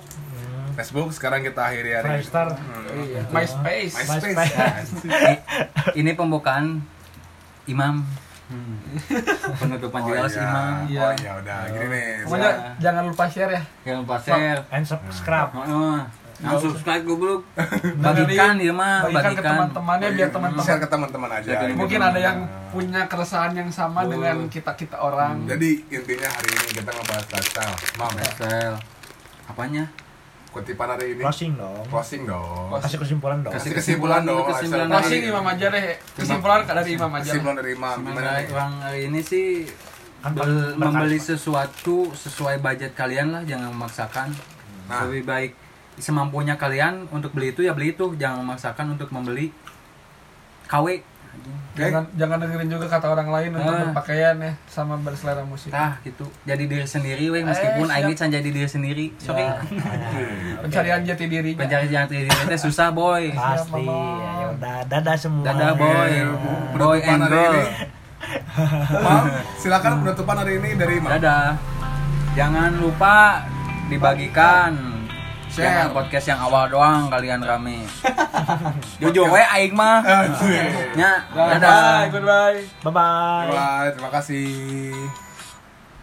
Speaker 2: Facebook sekarang kita akhiri hari ini. Hmm.
Speaker 4: Iya. MySpace.
Speaker 2: MySpace.
Speaker 3: MySpace.
Speaker 1: I- ini pembukaan imam penutupan
Speaker 2: Oh,
Speaker 1: jelas
Speaker 2: iya.
Speaker 1: imam
Speaker 4: Iya.
Speaker 2: Oh iya udah gini nih.
Speaker 4: Pokoknya
Speaker 1: Ya.
Speaker 4: jangan lupa share ya.
Speaker 1: jangan lupa share
Speaker 3: and subscribe
Speaker 1: Heeh. Nah, subscribe goblok bagikan dia mah
Speaker 4: Bagikan ke
Speaker 1: bagikan
Speaker 4: teman-temannya biar teman-teman
Speaker 2: share ke teman-teman aja.
Speaker 1: Ke
Speaker 4: mungkin ada yang punya keresahan yang sama
Speaker 1: Oh.
Speaker 4: dengan kita-kita orang.
Speaker 2: Jadi intinya hari ini kita ngebahas lifestyle. Mam ya.
Speaker 1: Sel apanya
Speaker 2: Kutipan hari ini.
Speaker 3: closing dong
Speaker 2: Closing dong.
Speaker 3: kasih kesimpulan dong
Speaker 2: Kasih kesimpulan dong.
Speaker 1: Kesimpulan.
Speaker 4: Closing Imam aja deh. Kesimpulan dari Imam aja.
Speaker 2: Kesimpulan dari Imam.
Speaker 1: Hari ini sih
Speaker 3: Kan
Speaker 1: bel- membeli sesuatu sesuai budget kalian lah jangan memaksakan
Speaker 2: Nah.
Speaker 1: lebih baik semampunya kalian untuk beli itu ya beli itu jangan memaksakan untuk membeli KW
Speaker 4: Jangan jangan dengerin juga kata orang lain untuk
Speaker 1: Ah.
Speaker 4: berpakaian ya sama berselera musik.
Speaker 1: tah gitu. Jadi diri sendiri we meskipun
Speaker 4: Eh,
Speaker 1: aing can jadi diri sendiri sorry
Speaker 3: Ya.
Speaker 4: Pencarian jati dirinya.
Speaker 1: pencari jati diri teh susah boy.
Speaker 3: Pasti. Ya udah dadah semua.
Speaker 1: Dadah boy.
Speaker 2: Eh,
Speaker 1: boy and girl.
Speaker 2: Mam, silakan penutupan hari ini dari Imam.
Speaker 1: dadah. Jangan lupa dibagikan
Speaker 2: Share.
Speaker 1: Jangan podcast yang awal doang kalian rame. Jujur we aing mah.
Speaker 2: Anjir.
Speaker 1: Nya,
Speaker 4: Bye,
Speaker 1: dadah.
Speaker 4: goodbye.
Speaker 3: bye bye
Speaker 2: Bye, terima kasih.